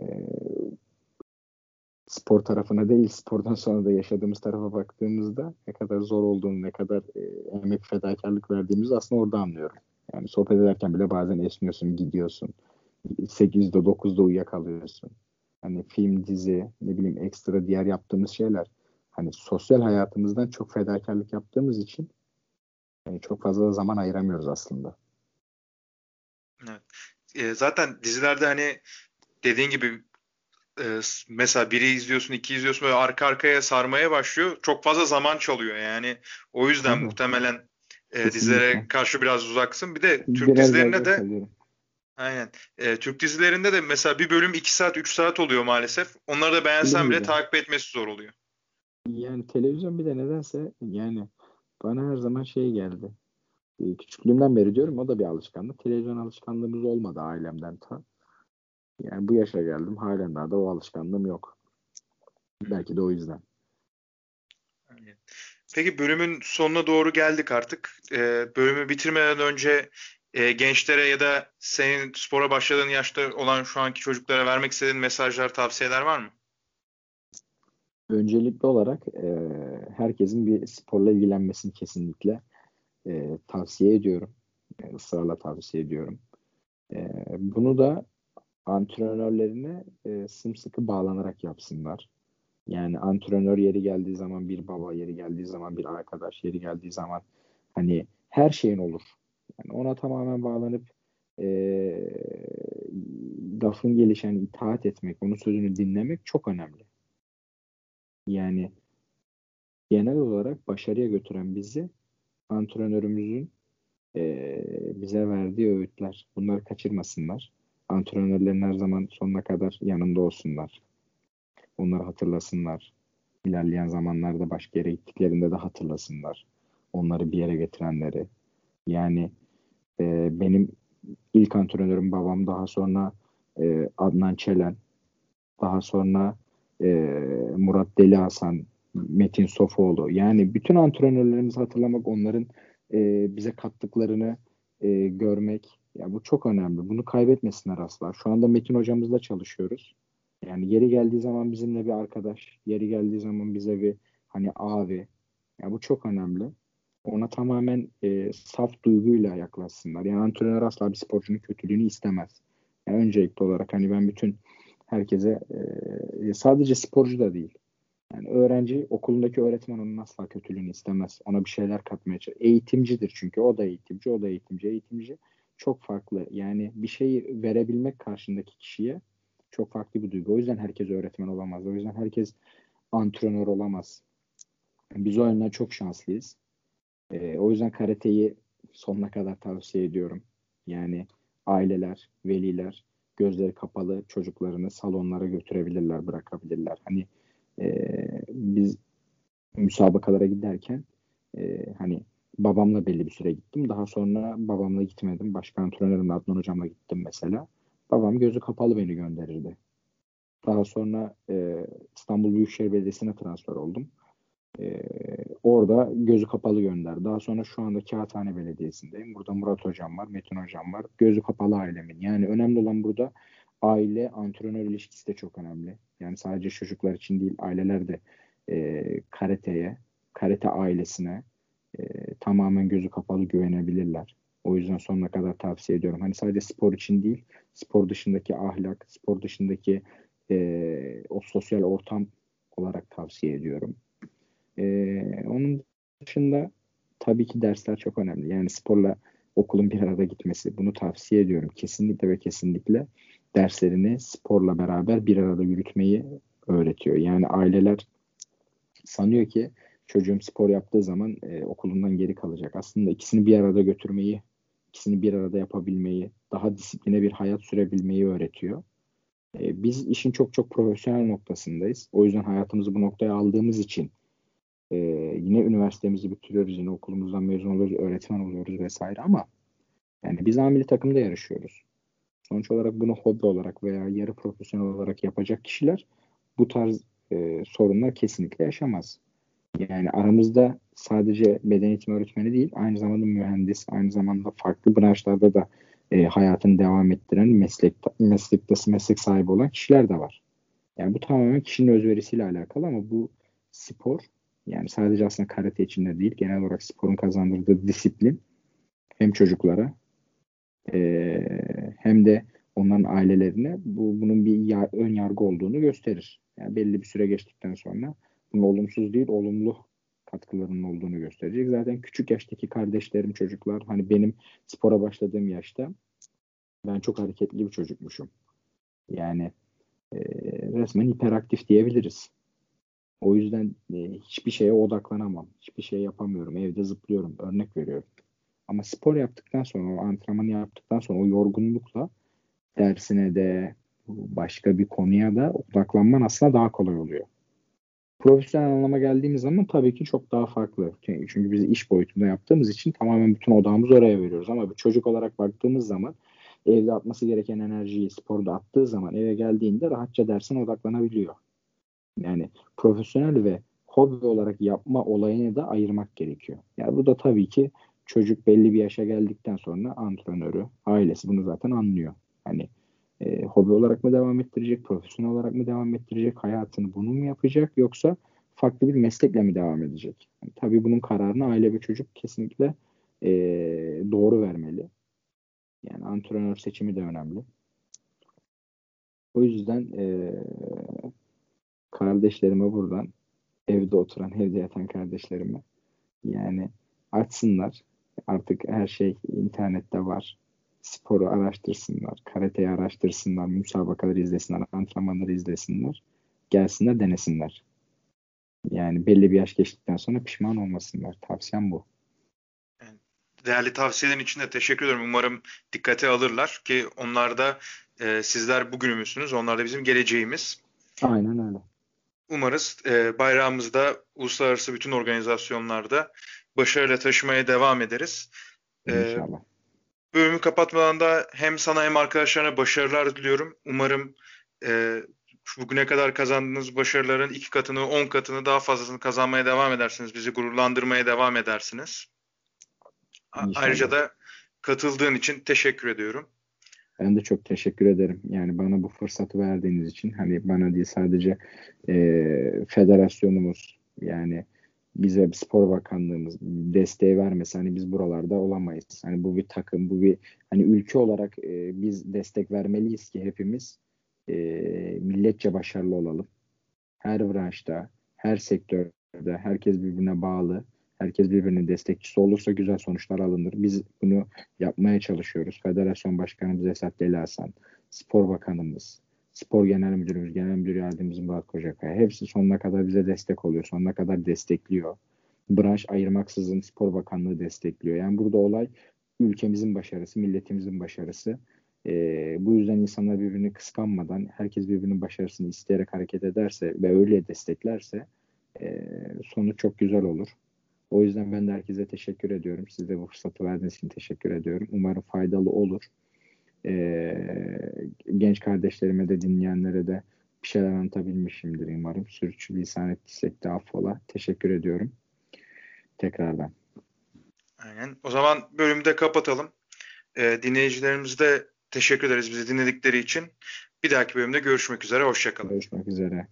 spor tarafına değil spordan sonra da yaşadığımız tarafa baktığımızda ne kadar zor olduğunu, ne kadar e, emek fedakarlık verdiğimizi aslında orada anlıyorum. Yani sohbet ederken bile bazen esniyorsun, gidiyorsun. 8'de 9'da uyuyakalıyorsun. Hani film, dizi, ne bileyim ekstra diğer yaptığımız şeyler hani sosyal hayatımızdan çok fedakarlık yaptığımız için yani çok fazla zaman ayıramıyoruz aslında. Evet. E, zaten dizilerde hani dediğin gibi e, mesela biri izliyorsun, iki izliyorsun böyle arka arkaya sarmaya başlıyor. Çok fazla zaman çalıyor yani. O yüzden muhtemelen e, dizilere karşı biraz uzaksın. Bir de Türk biraz dizilerinde de. Aynen. E, Türk dizilerinde de mesela bir bölüm 2 saat 3 saat oluyor maalesef. Onları da beğensen bile takip etmesi zor oluyor. Yani televizyon bir de nedense yani bana her zaman şey geldi. E, küçüklüğümden beri diyorum o da bir alışkanlık. Televizyon alışkanlığımız olmadı ailemden ta. Yani bu yaşa geldim halen daha da o alışkanlığım yok. Belki de o yüzden. Peki bölümün sonuna doğru geldik artık. Ee, bölümü bitirmeden önce e, gençlere ya da senin spora başladığın yaşta olan şu anki çocuklara vermek istediğin mesajlar, tavsiyeler var mı? Öncelikli olarak e, herkesin bir sporla ilgilenmesini kesinlikle e, tavsiye ediyorum. E, ısrarla tavsiye ediyorum. E, bunu da antrenörlerine e, sımsıkı bağlanarak yapsınlar. Yani antrenör yeri geldiği zaman bir baba, yeri geldiği zaman bir arkadaş, yeri geldiği zaman hani her şeyin olur. Yani ona tamamen bağlanıp e, lafın gelişen itaat etmek, onun sözünü dinlemek çok önemli. Yani genel olarak başarıya götüren bizi antrenörümüzün e, bize verdiği öğütler. Bunları kaçırmasınlar antrenörlerin her zaman sonuna kadar yanında olsunlar. Onları hatırlasınlar. İlerleyen zamanlarda başka yere gittiklerinde de hatırlasınlar. Onları bir yere getirenleri. Yani e, benim ilk antrenörüm babam daha sonra e, Adnan Çelen daha sonra e, Murat Deli Hasan Metin Sofoğlu yani bütün antrenörlerimizi hatırlamak onların e, bize kattıklarını e, görmek ya bu çok önemli. Bunu kaybetmesinler asla. Şu anda Metin hocamızla çalışıyoruz. Yani yeri geldiği zaman bizimle bir arkadaş, yeri geldiği zaman bize bir hani abi. Ya bu çok önemli. Ona tamamen e, saf duyguyla yaklaşsınlar. Yani antrenör asla bir sporcunun kötülüğünü istemez. Yani öncelikli olarak hani ben bütün herkese e, sadece sporcu da değil. Yani öğrenci okulundaki öğretmen onun asla kötülüğünü istemez. Ona bir şeyler katmaya çalışır. Eğitimcidir çünkü. O da eğitimci, o da eğitimci, eğitimci çok farklı. Yani bir şey verebilmek karşındaki kişiye çok farklı bir duygu. O yüzden herkes öğretmen olamaz. O yüzden herkes antrenör olamaz. Biz o yönden çok şanslıyız. E, o yüzden karateyi sonuna kadar tavsiye ediyorum. Yani aileler, veliler gözleri kapalı çocuklarını salonlara götürebilirler, bırakabilirler. Hani e, biz müsabakalara giderken e, hani babamla belli bir süre gittim. Daha sonra babamla gitmedim. Başka antrenörümle Adnan hocamla gittim mesela. Babam gözü kapalı beni gönderirdi. Daha sonra e, İstanbul Büyükşehir Belediyesi'ne transfer oldum. E, orada gözü kapalı gönder. Daha sonra şu anda Kağıthane Belediyesi'ndeyim. Burada Murat Hocam var, Metin Hocam var. Gözü kapalı ailemin. Yani önemli olan burada aile antrenör ilişkisi de çok önemli. Yani sadece çocuklar için değil, aileler de e, karateye, karate ailesine e, tamamen gözü kapalı güvenebilirler. O yüzden sonuna kadar tavsiye ediyorum. Hani sadece spor için değil, spor dışındaki ahlak, spor dışındaki e, o sosyal ortam olarak tavsiye ediyorum. E, onun dışında tabii ki dersler çok önemli. Yani sporla okulun bir arada gitmesi. Bunu tavsiye ediyorum. Kesinlikle ve kesinlikle derslerini sporla beraber bir arada yürütmeyi öğretiyor. Yani aileler sanıyor ki çocuğum spor yaptığı zaman e, okulundan geri kalacak. Aslında ikisini bir arada götürmeyi, ikisini bir arada yapabilmeyi, daha disipline bir hayat sürebilmeyi öğretiyor. E, biz işin çok çok profesyonel noktasındayız. O yüzden hayatımızı bu noktaya aldığımız için e, yine üniversitemizi bitiriyoruz, yine okulumuzdan mezun oluyoruz, öğretmen oluyoruz vesaire ama yani biz amili takımda yarışıyoruz. Sonuç olarak bunu hobi olarak veya yarı profesyonel olarak yapacak kişiler bu tarz e, sorunlar kesinlikle yaşamaz. Yani aramızda sadece beden eğitimi öğretmeni değil, aynı zamanda mühendis, aynı zamanda farklı branşlarda da e, hayatını devam ettiren meslek meslektaşı meslek sahibi olan kişiler de var. Yani bu tamamen kişinin özverisiyle alakalı ama bu spor yani sadece aslında karate içinde değil, genel olarak sporun kazandırdığı disiplin hem çocuklara e, hem de onların ailelerine bu bunun bir ya, ön yargı olduğunu gösterir. Yani belli bir süre geçtikten sonra bunun olumsuz değil, olumlu katkılarının olduğunu gösterecek. Zaten küçük yaştaki kardeşlerim, çocuklar hani benim spora başladığım yaşta ben çok hareketli bir çocukmuşum. Yani e, resmen hiperaktif diyebiliriz. O yüzden e, hiçbir şeye odaklanamam. Hiçbir şey yapamıyorum. Evde zıplıyorum. Örnek veriyorum. Ama spor yaptıktan sonra, o antrenmanı yaptıktan sonra o yorgunlukla dersine de başka bir konuya da odaklanman aslında daha kolay oluyor. Profesyonel anlama geldiğimiz zaman tabii ki çok daha farklı. Çünkü biz iş boyutunda yaptığımız için tamamen bütün odağımızı oraya veriyoruz. Ama bir çocuk olarak baktığımız zaman evde atması gereken enerjiyi sporda attığı zaman eve geldiğinde rahatça dersine odaklanabiliyor. Yani profesyonel ve hobi olarak yapma olayını da ayırmak gerekiyor. Yani bu da tabii ki çocuk belli bir yaşa geldikten sonra antrenörü, ailesi bunu zaten anlıyor. Hani e, hobi olarak mı devam ettirecek, profesyonel olarak mı devam ettirecek, hayatını bunu mu yapacak yoksa farklı bir meslekle mi devam edecek? Yani, tabii bunun kararını aile ve çocuk kesinlikle e, doğru vermeli. Yani antrenör seçimi de önemli. O yüzden e, kardeşlerime buradan evde oturan, evde yatan kardeşlerime yani açsınlar. Artık her şey internette var sporu araştırsınlar, karateyi araştırsınlar, müsabakaları izlesinler, antrenmanları izlesinler, gelsinler denesinler. Yani belli bir yaş geçtikten sonra pişman olmasınlar. Tavsiyem bu. Değerli tavsiyelerin için de teşekkür ederim. Umarım dikkate alırlar ki onlar da e, sizler bugünümüzsünüz. Onlar da bizim geleceğimiz. Aynen öyle. Umarız e, bayrağımızı da uluslararası bütün organizasyonlarda başarıyla taşımaya devam ederiz. E, İnşallah. E, Bölümü kapatmadan da hem sana hem arkadaşlarına başarılar diliyorum. Umarım e, bugüne kadar kazandığınız başarıların iki katını, on katını daha fazlasını kazanmaya devam edersiniz. Bizi gururlandırmaya devam edersiniz. İnşallah. Ayrıca da katıldığın için teşekkür ediyorum. Ben de çok teşekkür ederim. Yani bana bu fırsatı verdiğiniz için hani bana değil sadece e, federasyonumuz yani bize spor bakanlığımız desteği vermese hani biz buralarda olamayız. Hani bu bir takım, bu bir hani ülke olarak e, biz destek vermeliyiz ki hepimiz e, milletçe başarılı olalım. Her branşta, her sektörde herkes birbirine bağlı. Herkes birbirinin destekçisi olursa güzel sonuçlar alınır. Biz bunu yapmaya çalışıyoruz. Federasyon Başkanımız Esat Deli Hasan, Spor Bakanımız, Spor Genel Müdürümüz, Genel Müdür Yardımcımız Murat Kocakaya. Hepsi sonuna kadar bize destek oluyor. Sonuna kadar destekliyor. branş ayırmaksızın spor bakanlığı destekliyor. Yani burada olay ülkemizin başarısı, milletimizin başarısı. E, bu yüzden insanlar birbirini kıskanmadan, herkes birbirinin başarısını isteyerek hareket ederse ve öyle desteklerse e, sonu çok güzel olur. O yüzden ben de herkese teşekkür ediyorum. Siz de bu fırsatı verdiğiniz için teşekkür ediyorum. Umarım faydalı olur. E, genç kardeşlerime de dinleyenlere de bir şeyler anlatabilmişimdir umarım. Sürçülisan ettiysek de affola. Teşekkür ediyorum. Tekrardan. Aynen. O zaman bölümü de kapatalım. E, dinleyicilerimize de teşekkür ederiz bizi dinledikleri için. Bir dahaki bölümde görüşmek üzere. Hoşçakalın. Görüşmek üzere.